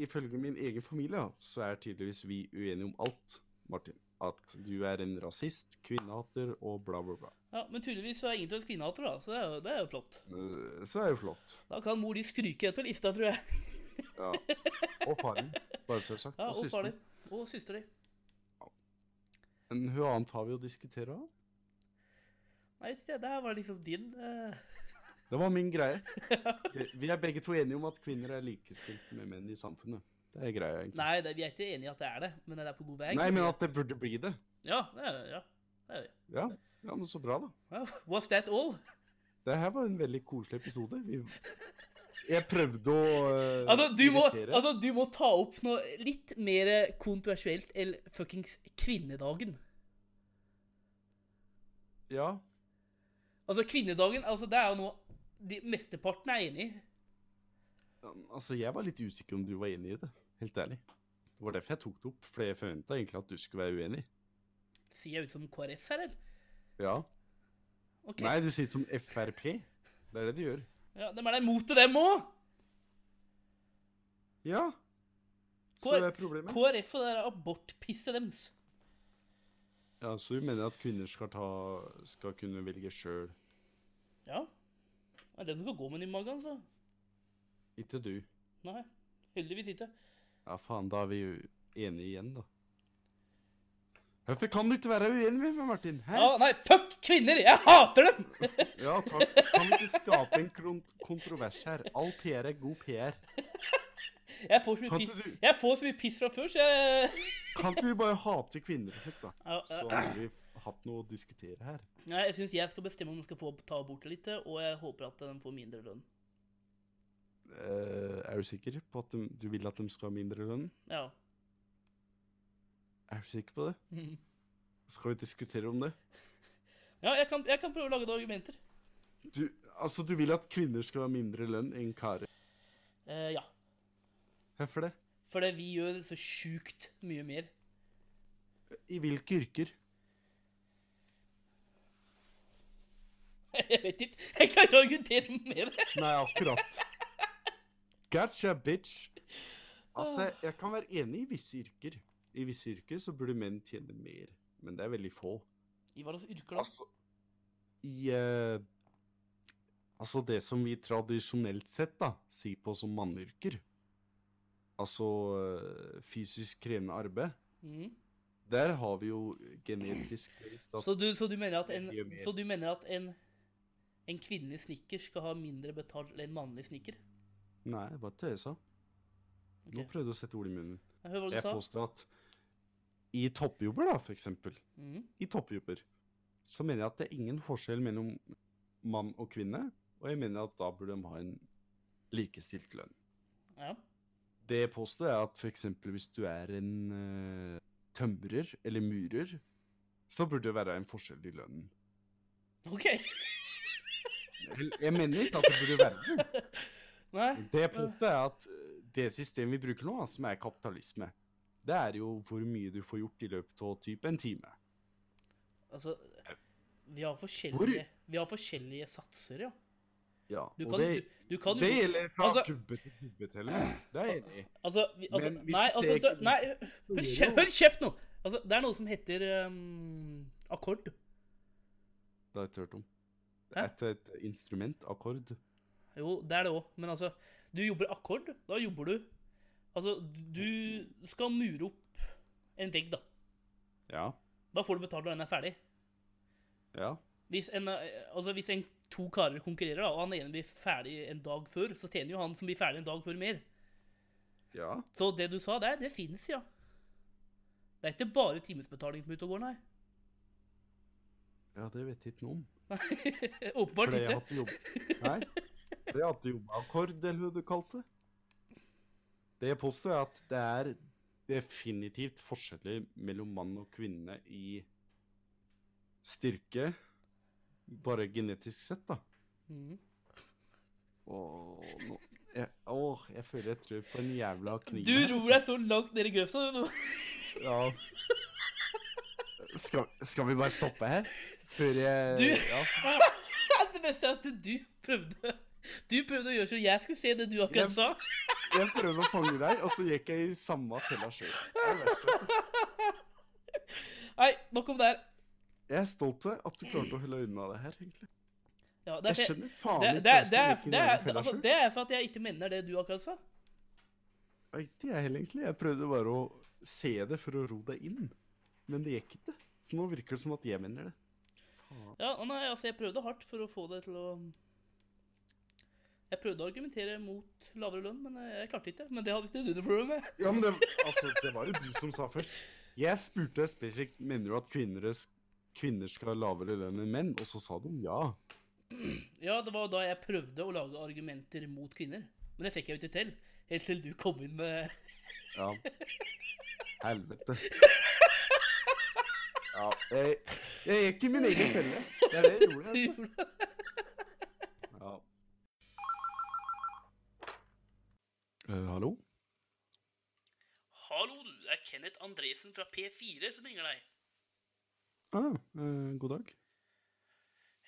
ifølge min egen familie, så er tydeligvis vi uenige om alt, Martin. At du er en rasist, kvinnehater og bla, bla, bla. Ja, Men tydeligvis så er ingen av oss kvinnehater, da. Så det er, jo, det er jo flott. Eh, Så er jo flott. Da kan mor di stryke etter lista, tror jeg. Ja. Og faren, bare så sagt. Ja, og Og søsteren. Og søster di. Men hva annet har vi å diskutere? Nei, det her var liksom din eh, Det var min greie. Vi er begge to enige om at kvinner er likestilte med menn i samfunnet. Det er greia, egentlig. Nei, det, vi er ikke enige i at det er det, men det er på god vei. Nei, men at det burde bli det. Ja, det er ja. Det er vi. Ja, ja men så bra, da. Well, Was that all? Det her var en veldig koselig episode. Vi... Jeg prøvde å uh, Altså du, må, altså, du må ta opp noe litt mer kontroversielt enn fuckings kvinnedagen. Ja, Altså, kvinnedagen, altså, det er jo noe de mesteparten er enig i. altså jeg var litt usikker om du var enig i det. Helt ærlig. Det var derfor jeg tok det opp, for jeg forventa egentlig at du skulle være uenig. Sier jeg ut som KrF her, eller? Ja. Okay. Nei, du sier som Frp. Det er det du gjør. Ja, Dem er da imot det, dem òg! Ja. Så det er problemet. KrF og det der abortpisset dems. Ja, Så du mener at kvinner skal, ta, skal kunne velge sjøl? Ja. Det er dem som skal gå med den i magen, så. Ikke du. Nei, heldigvis ikke. Ja, faen, da er vi jo enige igjen, da. Hvorfor kan du ikke være uenig med meg, Martin? Hæ? Ja, nei, fuck kvinner! Jeg hater dem! Ja, takk. Kan vi ikke skape en kontrovers her? All PR er god PR. Jeg får så mye piss, du, jeg får så mye piss fra før, så jeg kan ikke du bare hate kvinner da? ja, Så ja. har vi hatt noe å diskutere her. Nei, Jeg syns jeg skal bestemme om de skal få ta bort litt, og jeg håper at de får mindre lønn. Eh, er du sikker på at de, du vil at de skal ha mindre lønn? Ja. Er du sikker på det? Mhm. Skal vi diskutere om det? Ja, jeg kan, jeg kan prøve å lage noen argumenter. Du, altså, du vil at kvinner skal ha mindre lønn enn karer? Eh, ja. Hvorfor det? Fordi vi gjør så sjukt mye mer. I hvilke yrker? Jeg vet ikke. Jeg klarer ikke å argumentere mer. Nei, akkurat. Gotcha, bitch. Altså, jeg kan være enig i visse yrker. I visse yrker så burde menn tjene mer, men det er veldig få. I hva slags yrker da? Altså, i eh, Altså det som vi tradisjonelt sett da, sier på som mannyrker. Altså eh, fysisk krevende arbeid. Mm. Der har vi jo genetisk Så, du, så du en, Det så du mener at en, en kvinnelig snekker skal ha mindre betalt enn en mannlig snekker? Nei, det var det jeg sa. Nå prøvde jeg å sette ord i munnen. Jeg hører hva du Jeg sa. påstår at i toppjobber, da, for eksempel, Mhm. i toppjobber, så mener jeg at det er ingen forskjell mellom mann og kvinne, og jeg mener at da burde de ha en likestilt lønn. Ja. Det jeg påstår er at eksempel hvis du er en uh, tømrer eller murer, så burde det være en forskjell i lønnen. OK. Jeg mener ikke at det burde være det. Nei. Det jeg påstår er at eh, det systemet vi bruker nå, som er kapitalisme, det er jo hvor mye du får gjort i løpet av type en time. Altså Vi har forskjellige, vi har forskjellige satser, ja. Ja, Du og kan, det, du, du kan det gjelder fra altså- gubbe til gubbe til. Det er enig. Altså, vi, altså Nei, altså det, Nei, hør, det kjeft nå! Altså, det er noe som heter um, akkord. Det har jeg ikke hørt om. Hæ? et, et instrument, akkord. Jo, det er det òg, men altså Du jobber akkord. Da jobber du Altså, du skal mure opp en vegg, da. Ja. Da får du betalt når den er ferdig. Ja. Hvis en, altså hvis en to karer konkurrerer, da, og han ene blir ferdig en dag før, så tjener jo han som blir ferdig en dag før, mer. Ja. Så det du sa der, det finnes, ja. Det er ikke bare timesbetaling som er ute og går, nei. Ja, det vet jeg ikke noe om. Åpenbart ikke. Nei. Det jeg hadde jobba akkord, eller hva du kalte det. Det jeg påstår, er at det er definitivt forskjeller mellom mann og kvinne i styrke, bare genetisk sett, da. Mm. Og nå jeg, Åh, jeg føler jeg trør på en jævla kniv. Du ror altså. deg så langt ned i grøfta du nå. Ja. Skal, skal vi bare stoppe her? Før jeg Du- Ja. Det beste er at du prøvde Du prøvde å gjøre så jeg skulle se det du akkurat sa. Jeg prøvde å fange deg, og så gikk jeg i samme fella sjøl. Nei, nok om det her. Jeg er stolt av at du klarte å holde unna det her, egentlig. Ja, det, Jeg skjønner faen ikke det, det, det, altså, det er for at jeg ikke mener det du akkurat sa. Ikke jeg heller, egentlig. Jeg prøvde bare å se det for å ro deg inn. Men det gikk ikke. Så nå virker det som at jeg mener det. Ja, nei, altså, jeg prøvde hardt for å få det til å Jeg prøvde å argumentere mot lavere lønn, men eh, jeg klarte ikke. Men det hadde ikke du noe problem med. Ja, men det, altså, det var jo du som sa først. Jeg spurte spesifikt mener du at kvinner, kvinner skal ha lavere lønn enn menn, og så sa de ja. Ja, det var da jeg prøvde å lage argumenter mot kvinner. Men det fikk jeg jo ikke til. Helt til du kom inn med Ja. Helvete. Ja, jeg, jeg gikk i min egen felle. Det er det jeg gjorde. Du Altså. Ja. Uh, hallo? Hallo, du. Det er Kenneth Andresen fra P4 som ringer deg. Ah, uh, god dag.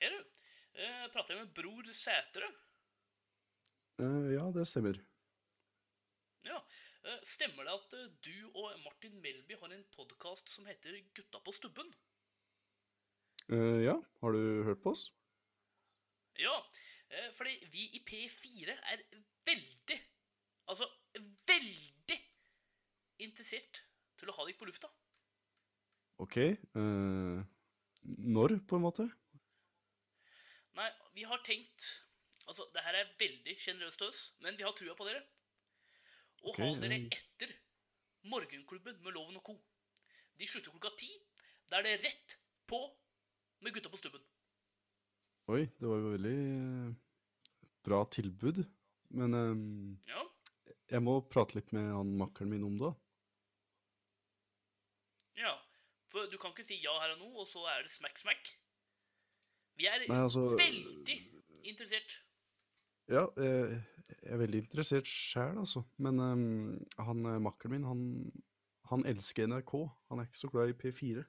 Hei, du. Jeg prater med Bror Sætre. Eh, ja, det stemmer. Ja. Eh, Stemmer det at eh, du og Martin Melby har en podkast som heter Gutta på stubben? Uh, ja, har du hørt på oss? Ja, fordi vi i P4 er veldig, altså veldig interessert til å ha deg på lufta. Ok. Uh, når, på en måte? Nei, vi har tenkt Altså, det her er veldig sjenerøst av oss, men vi har trua på dere. Og ha dere eh. etter Morgenklubben med Loven og Co. De slutter klokka ti. Da er det rett på med Gutta på stubben. Oi, det var jo veldig eh, bra tilbud. Men um, Ja. jeg må prate litt med han makkeren min om det. ja. For du kan ikke si ja her og nå, og så er det smack, smack. Vi er Nei, altså veldig interessert. Ja, eh, jeg er veldig interessert sjæl, altså. Men um, han eh, makkeren min, han, han elsker NRK. Han er ikke så glad i P4.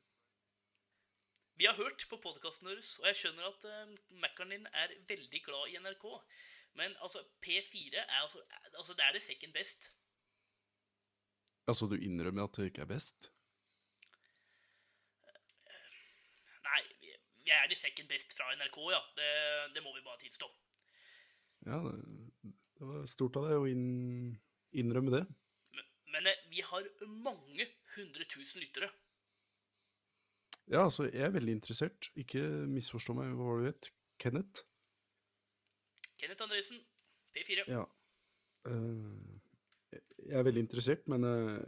Vi har hørt på podkasten deres, og jeg skjønner at uh, Mac-eren din er veldig glad i NRK. Men altså, P4 er altså, altså Det er det second best. Altså, du innrømmer at det ikke er best? Nei, vi er det second best fra NRK, ja. Det, det må vi bare tilstå. Ja, det, det var stort av deg å inn, innrømme det. Men, men eh, vi har mange hundre tusen lyttere. Ja, altså, jeg er veldig interessert. Ikke misforstå meg, hva var det du het? Kenneth? Kenneth Andresen, P4. Ja. Uh, jeg er veldig interessert, men uh,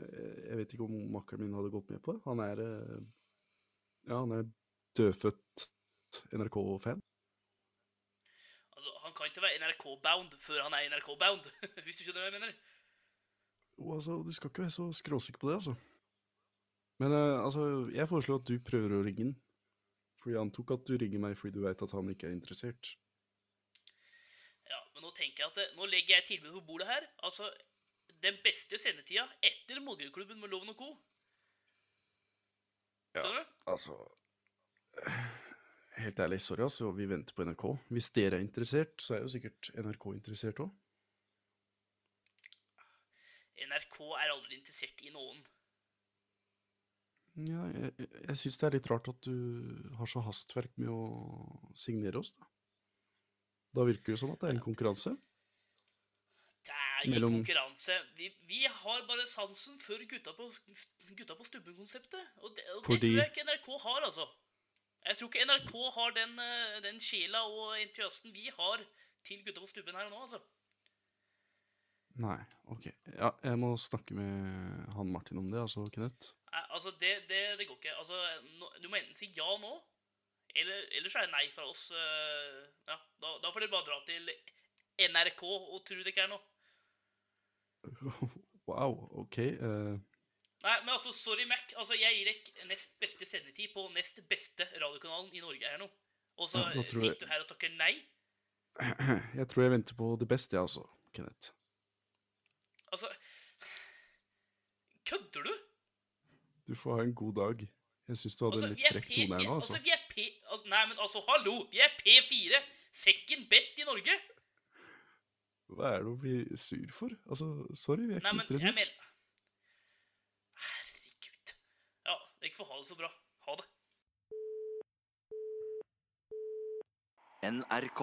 jeg vet ikke om makkeren min hadde gått med på det. Han er uh, Ja, han er dødfødt NRK-fan. Han kan ikke være NRK-bound før han er NRK-bound, hvis du skjønner hva jeg mener. Jo, altså, du skal ikke være så skråsikker på det, altså. Men uh, altså, jeg foreslår at du prøver å ringe han. For jeg antok at du ringer meg fordi du vet at han ikke er interessert. Ja, men nå tenker jeg at det, Nå legger jeg tilbudet på bordet her. Altså, den beste sendetida etter Morgenklubben med Loven og Co. Ja? Altså Helt ærlig, sorry, altså. Vi venter på NRK. Hvis dere er interessert, så er jo sikkert NRK interessert òg. NRK er aldri interessert i noen. Ja, jeg, jeg, jeg syns det er litt rart at du har så hastverk med å signere oss, da. Da virker det som at det er en konkurranse. Det er ingen Mellom- konkurranse. Vi, vi har bare sansen for gutta på, gutta på stubben-konseptet. Og, det, og det tror jeg ikke NRK har, altså. Jeg tror ikke NRK har den, eh, den sjela og entusiasten vi har til gutta på stubben her og nå, altså. Nei, ok. Ja, jeg må snakke med han Martin om det, altså, Kenneth. Nei, altså, det, det, det går ikke. Altså, du må enten si ja nå, eller, eller så er det nei fra oss. eh, ja, da, da får dere bare dra til NRK og tro det ikke er noe. Wow, ok. eh, Nei, men altså, sorry, Mac. Altså, jeg gir deg nest beste sendetid på nest beste radiokanalen i Norge her nå. Og så Ja, jeg- sitter du her og takker nei? Jeg tror jeg venter på det beste, jeg også, Kenneth. Altså Kødder du? Du får ha en god dag. Jeg syns du hadde Altså, en litt frekk tone her nå, Altså, altså. vi er P... Altså, nei, men altså, hallo! Vi er P4! Second best i Norge! Hva er det å bli sur for? Altså, sorry, vi er Nei, ikke men jeg interessert. mener Herregud. Ja, få ha det så bra. Ha det. NRK.